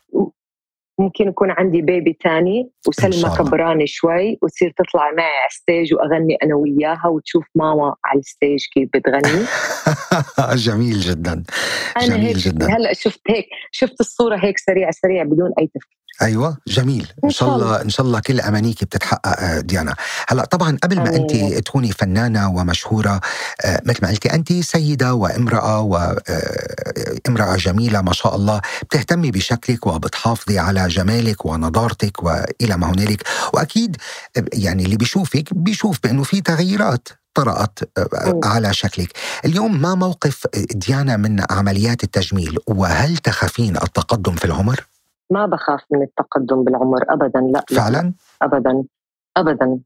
ممكن يكون عندي baby تاني وسلمى. كبرانة شوي وتصير تطلع معي على ال stage وأغني أنا وياها وتشوف ماما على ال stage كيف بتغني جميل جدا جميل هيك جدا. هلأ شفت هيك شفت الصورة هيك سريع سريع بدون أي تفكير أيوه جميل إن شاء الله إن شاء الله كل امانيك بتتحقق آه، ديانا هلأ طبعا قبل ما انت. تكوني فنانة ومشهورة آه، مثل ما قلتي انت سيدة وامرأة وامراه جميلة ما شاء الله بتهتمي بشكلك وبتحافظي على جمالك ونضارتك وإلى ما هنالك. وأكيد يعني اللي بيشوفك بيشوف بأنه في تغييرات طرأت. على شكلك. اليوم ما موقف ديانا من عمليات التجميل؟ وهل تخافين التقدم في العمر؟ ما بخاف من التقدم بالعمر ابدا لا, لا. فعلا؟ ابدا ابدا.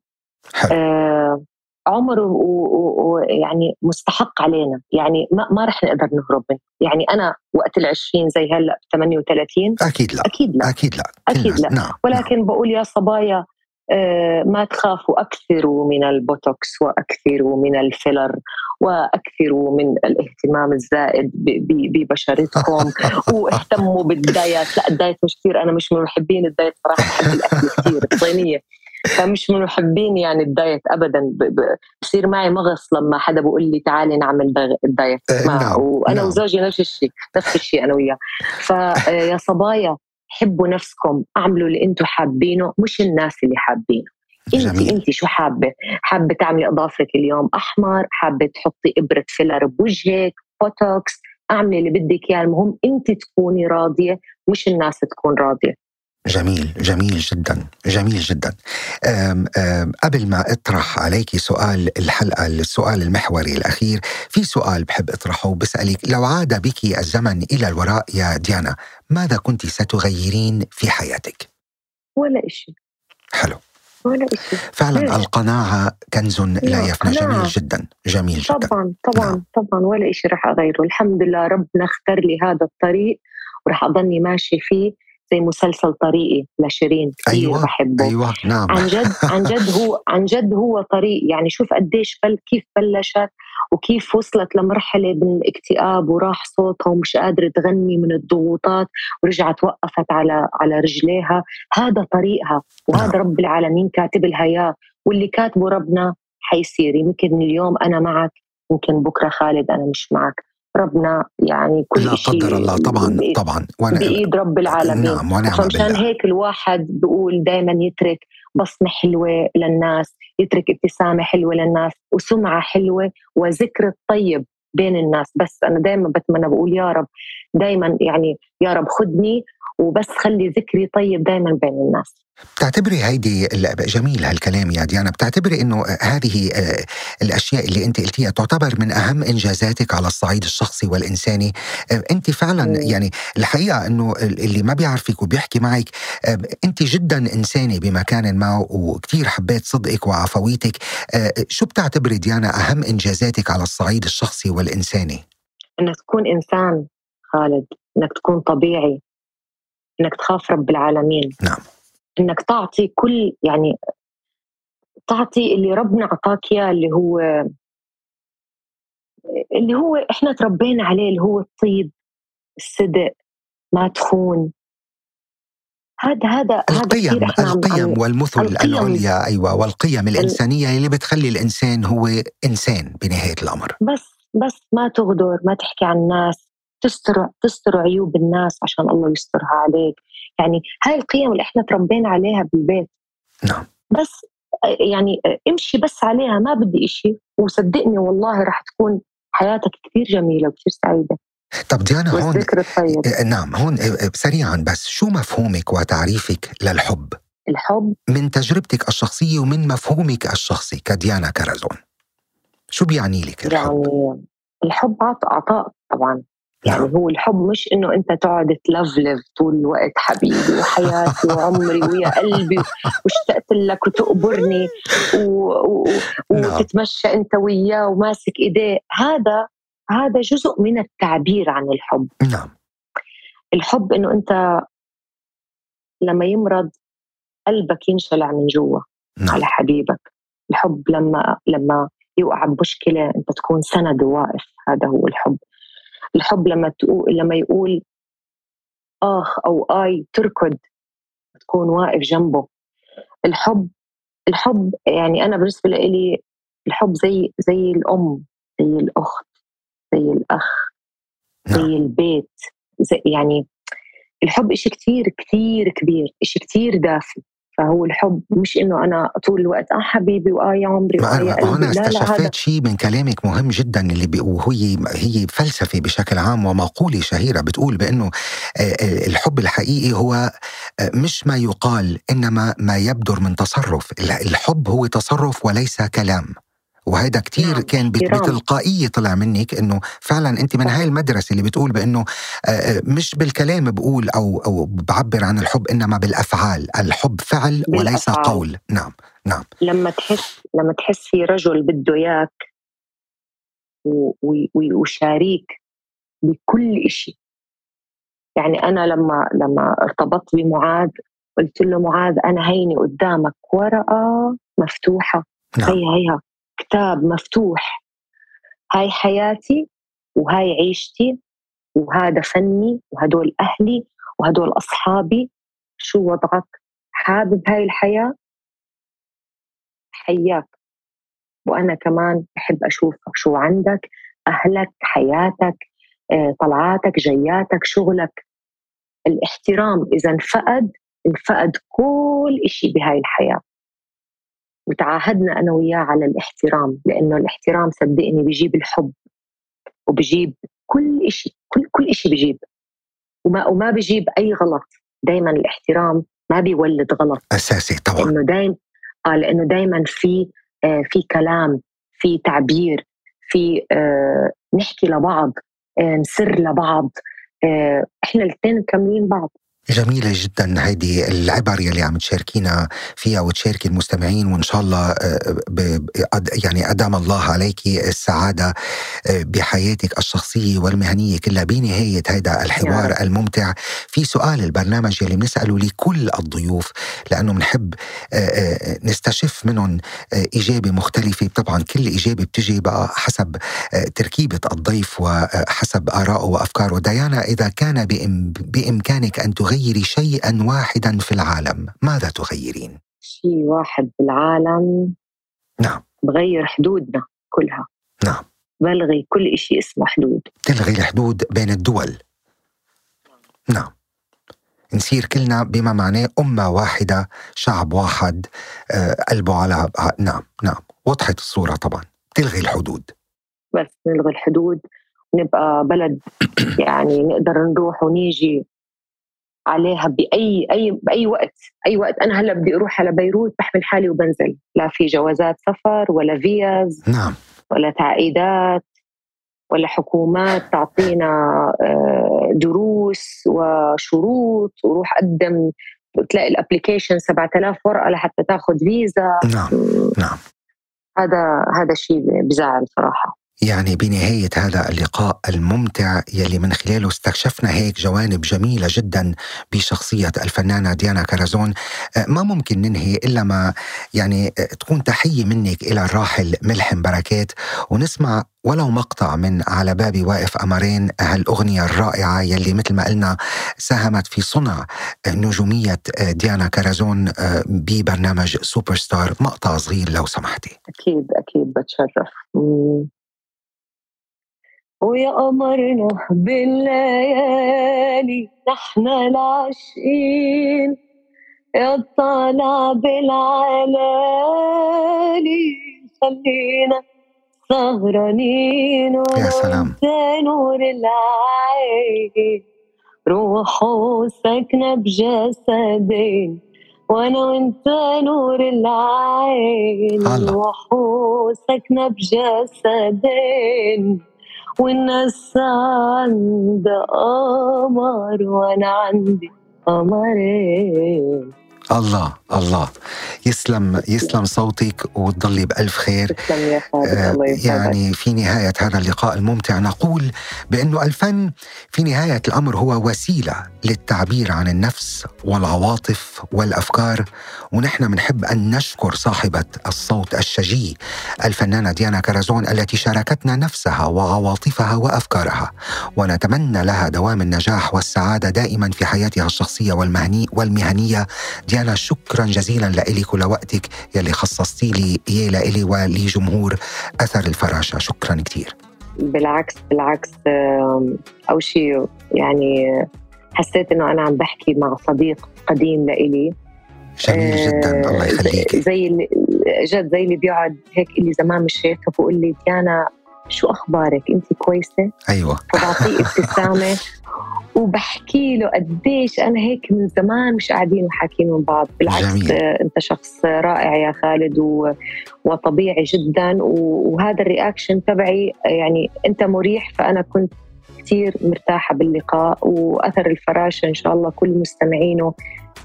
حلو. آه عمر ويعني مستحق علينا. يعني ما, ما رح نقدر نهرب منه. يعني أنا وقت العشرين زي هلأ 38 أكيد لا. أكيد لا. أكيد لا. أكيد الناس- لا. نعم نعم. ولكن بقول يا صبايا آه، ما تخافوا أكثروا من البوتوكس وأكثروا من ال filler وأكثروا من الاهتمام الزائد ببشرتكم واهتموا بال diet. لا ال diet مش كثير. أنا مش من محبين ال diet صراحة بحب الأكل كثير. الصينية فمش من محبين يعني ال diet ابدا. بصير معي مغص لما حدا بقول لي تعالي نعمل دا- ال diet. آه، ما نعم، وأنا نعم. وزوجي نفس الشيء نفس الشيء أنا وياه. فيا صبايا حبوا نفسكم اعملوا اللي أنتم حابينه مش الناس اللي حابينه. انت. انت شو حابة؟ حابة تعملي اظافرك اليوم أحمر؟ حابة تحطي إبرة filler بوجهك؟ بوتوكس؟ اعملي اللي بدك إياه. المهم انت تكوني راضية مش الناس تكون راضية. جميل جميل جدا جميل جدا. أم أم قبل ما أطرح عليك سؤال الحلقة السؤال المحوري الأخير في سؤال بحب أطرحه بسالك لو عاد بك الزمن إلى الوراء يا ديانا ماذا كنت ستغيرين في حياتك؟ ولا إشي. حلو. ولا إشي. فعلا ليش؟ القناعة كنز لا يفنى. جميل. جدا جميل جدا. طبعا طبعا نعم. طبعا ولا إشي رح أغيره. الحمد لله ربنا اختار لي هذا الطريق ورح أضلني ماشي فيه. زي مسلسل طريقي لشيرين كثير أيوه بحبه. أيوه نعم. عن جد عن جد هو عن جد هو طريق. يعني شوف قديش بل كيف بلشت وكيف وصلت لمرحلة من الاكتئاب وراح صوتها ومش قادرة تغني من الضغوطات ورجعت وقفت على على رجليها. هذا طريقها وهذا نعم. رب العالمين كاتب لها إياه. واللي كاتبه ربنا حيصير. يمكن اليوم أنا معك يمكن بكرة خالد أنا مش معك. ربنا يعني كل لا شيء قدر الله طبعا طبعا. وأنا بإيد رب العالمين. نعم ونعم فمشان بالله. هيك الواحد بيقول دائما يترك بصمة حلوة للناس يترك ابتسامة حلوة للناس وسمعة حلوة وذكر الطيب بين الناس. بس أنا دائما بتمنى بقول يا رب دائما يعني يا رب خدني وبس خلي ذكري طيب دائما بين الناس. بتعتبري هيدي جميل هالكلام يا ديانا. بتعتبري إنه هذه آه، الأشياء اللي أنت قلتيها تعتبر من أهم إنجازاتك على الصعيد الشخصي والإنساني. آه، أنت فعلا. يعني الحقيقة إنه ال- اللي ما بيعرفك وبيحكي معك آه، أنت جدا إنسانة بمكان ما وكثير حبيت صدقك وعفويتك. شو بتعتبري ديانا أهم إنجازاتك على الصعيد الشخصي والإنساني؟ إنك تكون إنسان خالد إنك تكون طبيعي. إنك تخاف رب العالمين نعم. إنك تعطي كل يعني تعطي اللي ربنا أعطاك إياه اللي هو اللي هو إحنا تربينا عليه اللي هو الطيب الصدق ما تخون هذا هذا هذا القيم عم- القيم والمثل القيم. العليا أيوه والقيم الإنسانية اللي بتخلي الإنسان هو إنسان بنهاية الأمر بس بس ما تغدر ما تحكي عن الناس تستر تستر عيوب الناس عشان الله يسترها عليك. يعني هاي القيم اللي إحنا تربينا عليها بالبيت. نعم. بس يعني امشي بس عليها ما بدي إشي. وصدقني والله راح تكون حياتك كثير جميلة وكثير سعيدة. طب ديانا هون آه، نعم هون آه، سريعا بس شو مفهومك وتعريفك للحب؟ الحب؟ من تجربتك الشخصية ومن مفهومك الشخصي كديانا كرزون. شو بيعني لك الحب؟ يعني الحب عط- عطاء طبعا. يعني نعم. هو الحب مش إنه أنت تقعد تلفلف طول الوقت حبيبي وحياتي وعمري ويا قلبي واشتقت لك وتقبرني و... و... نعم. وتتمشى أنت وياه وماسك إيديه. هذا هذا جزء من التعبير عن الحب. نعم. الحب إنه أنت لما يمرض قلبك ينشلع من جوا نعم. على حبيبك. الحب لما لما يوقع بمشكلة أنت تكون سند وواقف هذا هو الحب. الحب لما تقول لما يقول آخ أو آي تركض تكون واقف جنبه الحب الحب يعني أنا بالنسبة لي الحب زي زي الأم زي الأخت زي الأخ زي نعم. البيت زي يعني الحب إشي كتير كتير كبير إشي كتير دافي فهو الحب مش إنه أنا طول الوقت آه حبيبي وآه يا عمري وآه يا قلبي هنا استشفيت شيء من كلامك مهم جدا اللي بي وهي هي فلسفه بشكل عام ومقولة شهيرة بتقول بأنه آه، الحب الحقيقي هو آه، مش ما يقال إنما ما يبدر من تصرف الحب هو تصرف وليس كلام. وهذا كتير نعم. كان بتلقائية طلع منك إنه فعلا أنت من هاي المدرسة اللي بتقول بأنه آه، آه، مش بالكلام بقول أو أو بعبر عن الحب إنما بالأفعال، الحب فعل وليس بالأفعال. قول، نعم نعم. لما تحس لما تحس في رجل بده إياك وشاريك بكل شيء يعني أنا لما لما ارتبطت بمعاذ قلت له معاذ أنا هيني قدامك ورقة مفتوحة. نعم. هي هيها كتاب مفتوح. هاي حياتي وهاي عيشتي وهذا فني وهدول أهلي وهدول أصحابي. شو وضعك؟ حابب هاي الحياة؟ حياك. وأنا كمان بحب أشوفك شو عندك أهلك حياتك آه، طلعاتك جياتك شغلك. الاحترام إذا انفقد انفقد كل إشي بهاي الحياة. وتعاهدنا أنا وياه على الاحترام لأنه الاحترام صدقني بيجيب الحب وبيجيب كل شيء كل كل شيء بيجيب وما وما بيجيب أي غلط. دائما الاحترام ما بيولد غلط. أساسي طبعا. لأنه دائما آه لأنه دائما في آه في كلام في تعبير في آه نحكي لبعض آه نسر لبعض آه إحنا الاثنين مكملين بعض. جميلة جدا. هذه العبر يلي عم تشاركينا فيها وتشاركي المستمعين وإن شاء الله آه، يعني أدام الله عليك السعادة آه، بحياتك الشخصية والمهنية كلها بنهاية هذا الحوار يعني. الممتع. في سؤال البرنامج يلي بنسأله لكل الضيوف لأنه بنحب آه، نستشف منهم إجابة مختلفة. طبعا كل إجابة بتجي بقى حسب تركيبة الضيف وحسب آرائه وأفكاره. ديانا إذا كان بإمكانك أن تغير تغيري شيئا واحدا في العالم ماذا تغيرين؟ شيء واحد في العالم نعم. بغير حدودنا كلها. نعم. بلغي كل شيء اسمه حدود. تلغي الحدود بين الدول. نعم. نصير كلنا بما معناه أمة واحدة شعب واحد آه، قلبه على نعم نعم. وضحت الصورة طبعا. تلغي الحدود. بس نلغي الحدود ونبقى بلد يعني نقدر نروح ونيجي عليها بأي أي بأي وقت أي وقت. أنا هلأ بدي أروح على بيروت بحمل حالي وبنزل. لا في جوازات سفر ولا فيز نعم. ولا تعقيدات ولا حكومات تعطينا آه، دروس وشروط وروح قدم تلاقي ال application 7000 ورقة لحتى تاخذ فيزا. نعم نعم. هذا هذا شيء بزعل صراحة. يعني بنهاية هذا اللقاء الممتع يلي من خلاله استكشفنا هيك جوانب جميلة جدا بشخصية الفنانة ديانا كرزون آه، ما ممكن ننهي إلا ما يعني آه، تكون تحية منك إلى الراحل ملحم بركات. ونسمع ولو مقطع من على بابي واقف قمرين هالأغنية الرائعة يلي مثل ما قلنا ساهمت في صنع نجومية آه، ديانا كرزون ببرنامج سوبر ستار مقطع صغير لو سمحتي. أكيد أكيد بتشرف. ويا قمرنا بالليالي. نحن العاشقين. يا طالع بالعلالي. خلينا سهرانين يا سلام. نور العين. روحه ساكنة بجسدين. وأنا وانت نور العين. روحه ساكنة بجسدين. والناس عندها قمر وأنا عندي قمرين الله. الله. يسلم يسلم صوتك وتضلي بألف خير. يا آه يعني في نهاية هذا اللقاء الممتع نقول بأنه الفن في نهاية الأمر هو وسيلة للتعبير عن النفس والعواطف والأفكار ونحن بنحب أن نشكر صاحبة الصوت الشجي الفنانة ديانا كرزون التي شاركتنا نفسها وعواطفها وأفكارها ونتمنى لها دوام النجاح والسعادة دائما في حياتها الشخصية والمهني والمهنية. ديانا شكرا جزيلا لك ولوقتك يلي خصصتي لي إياه لإلي ولجمهور أثر الفراشة. شكرا كثير بالعكس بالعكس أول شيء يعني حسيت إنه أنا عم بحكي مع صديق قديم لإلي. جميل جدا. الله يخليك. زي اللي جد زي اللي بيقعد هيك اللي زمان مش شايفه بقول لي ديانا شو أخبارك؟ انت كويسة؟ أيوه. فبعطيه ابتسامة. وبحكي له قديش أنا هيك من زمان مش قاعدين وحاكيين من بعض. بالعكس جميل. أنت شخص رائع يا خالد و... وطبيعي جدا. و... وهذا ال reaction تبعي يعني أنت مريح فأنا كنت كثير مرتاحة باللقاء. وأثر الفراشه إن شاء الله كل مستمعينه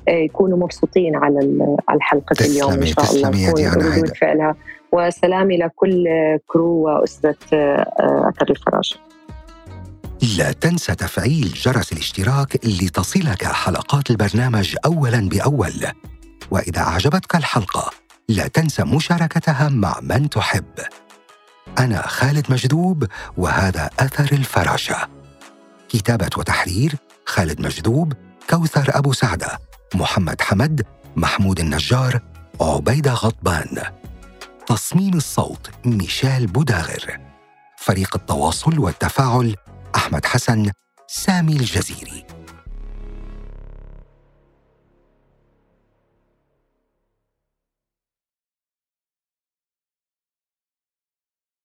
آه، يكونوا مبسوطين على على حلقه اليوم إن شاء الله. تكون ردود. فعلها. وسلامي لكل crew وأسرة آه، أثر الفراشه لا تنسى تفعيل جرس الاشتراك لتصلك حلقات البرنامج اولا بأول. وإذا أعجبتك الحلقة لا تنسى مشاركتها مع من تحب. أنا خالد مجذوب وهذا أثر الفراشة. كتابة وتحرير خالد مجذوب كوثر أبو سعدة محمد حمد محمود النجار عبيده غضبان. تصميم الصوت ميشيل بوداغر. فريق التواصل والتفاعل أحمد حسن سامي الجزيري.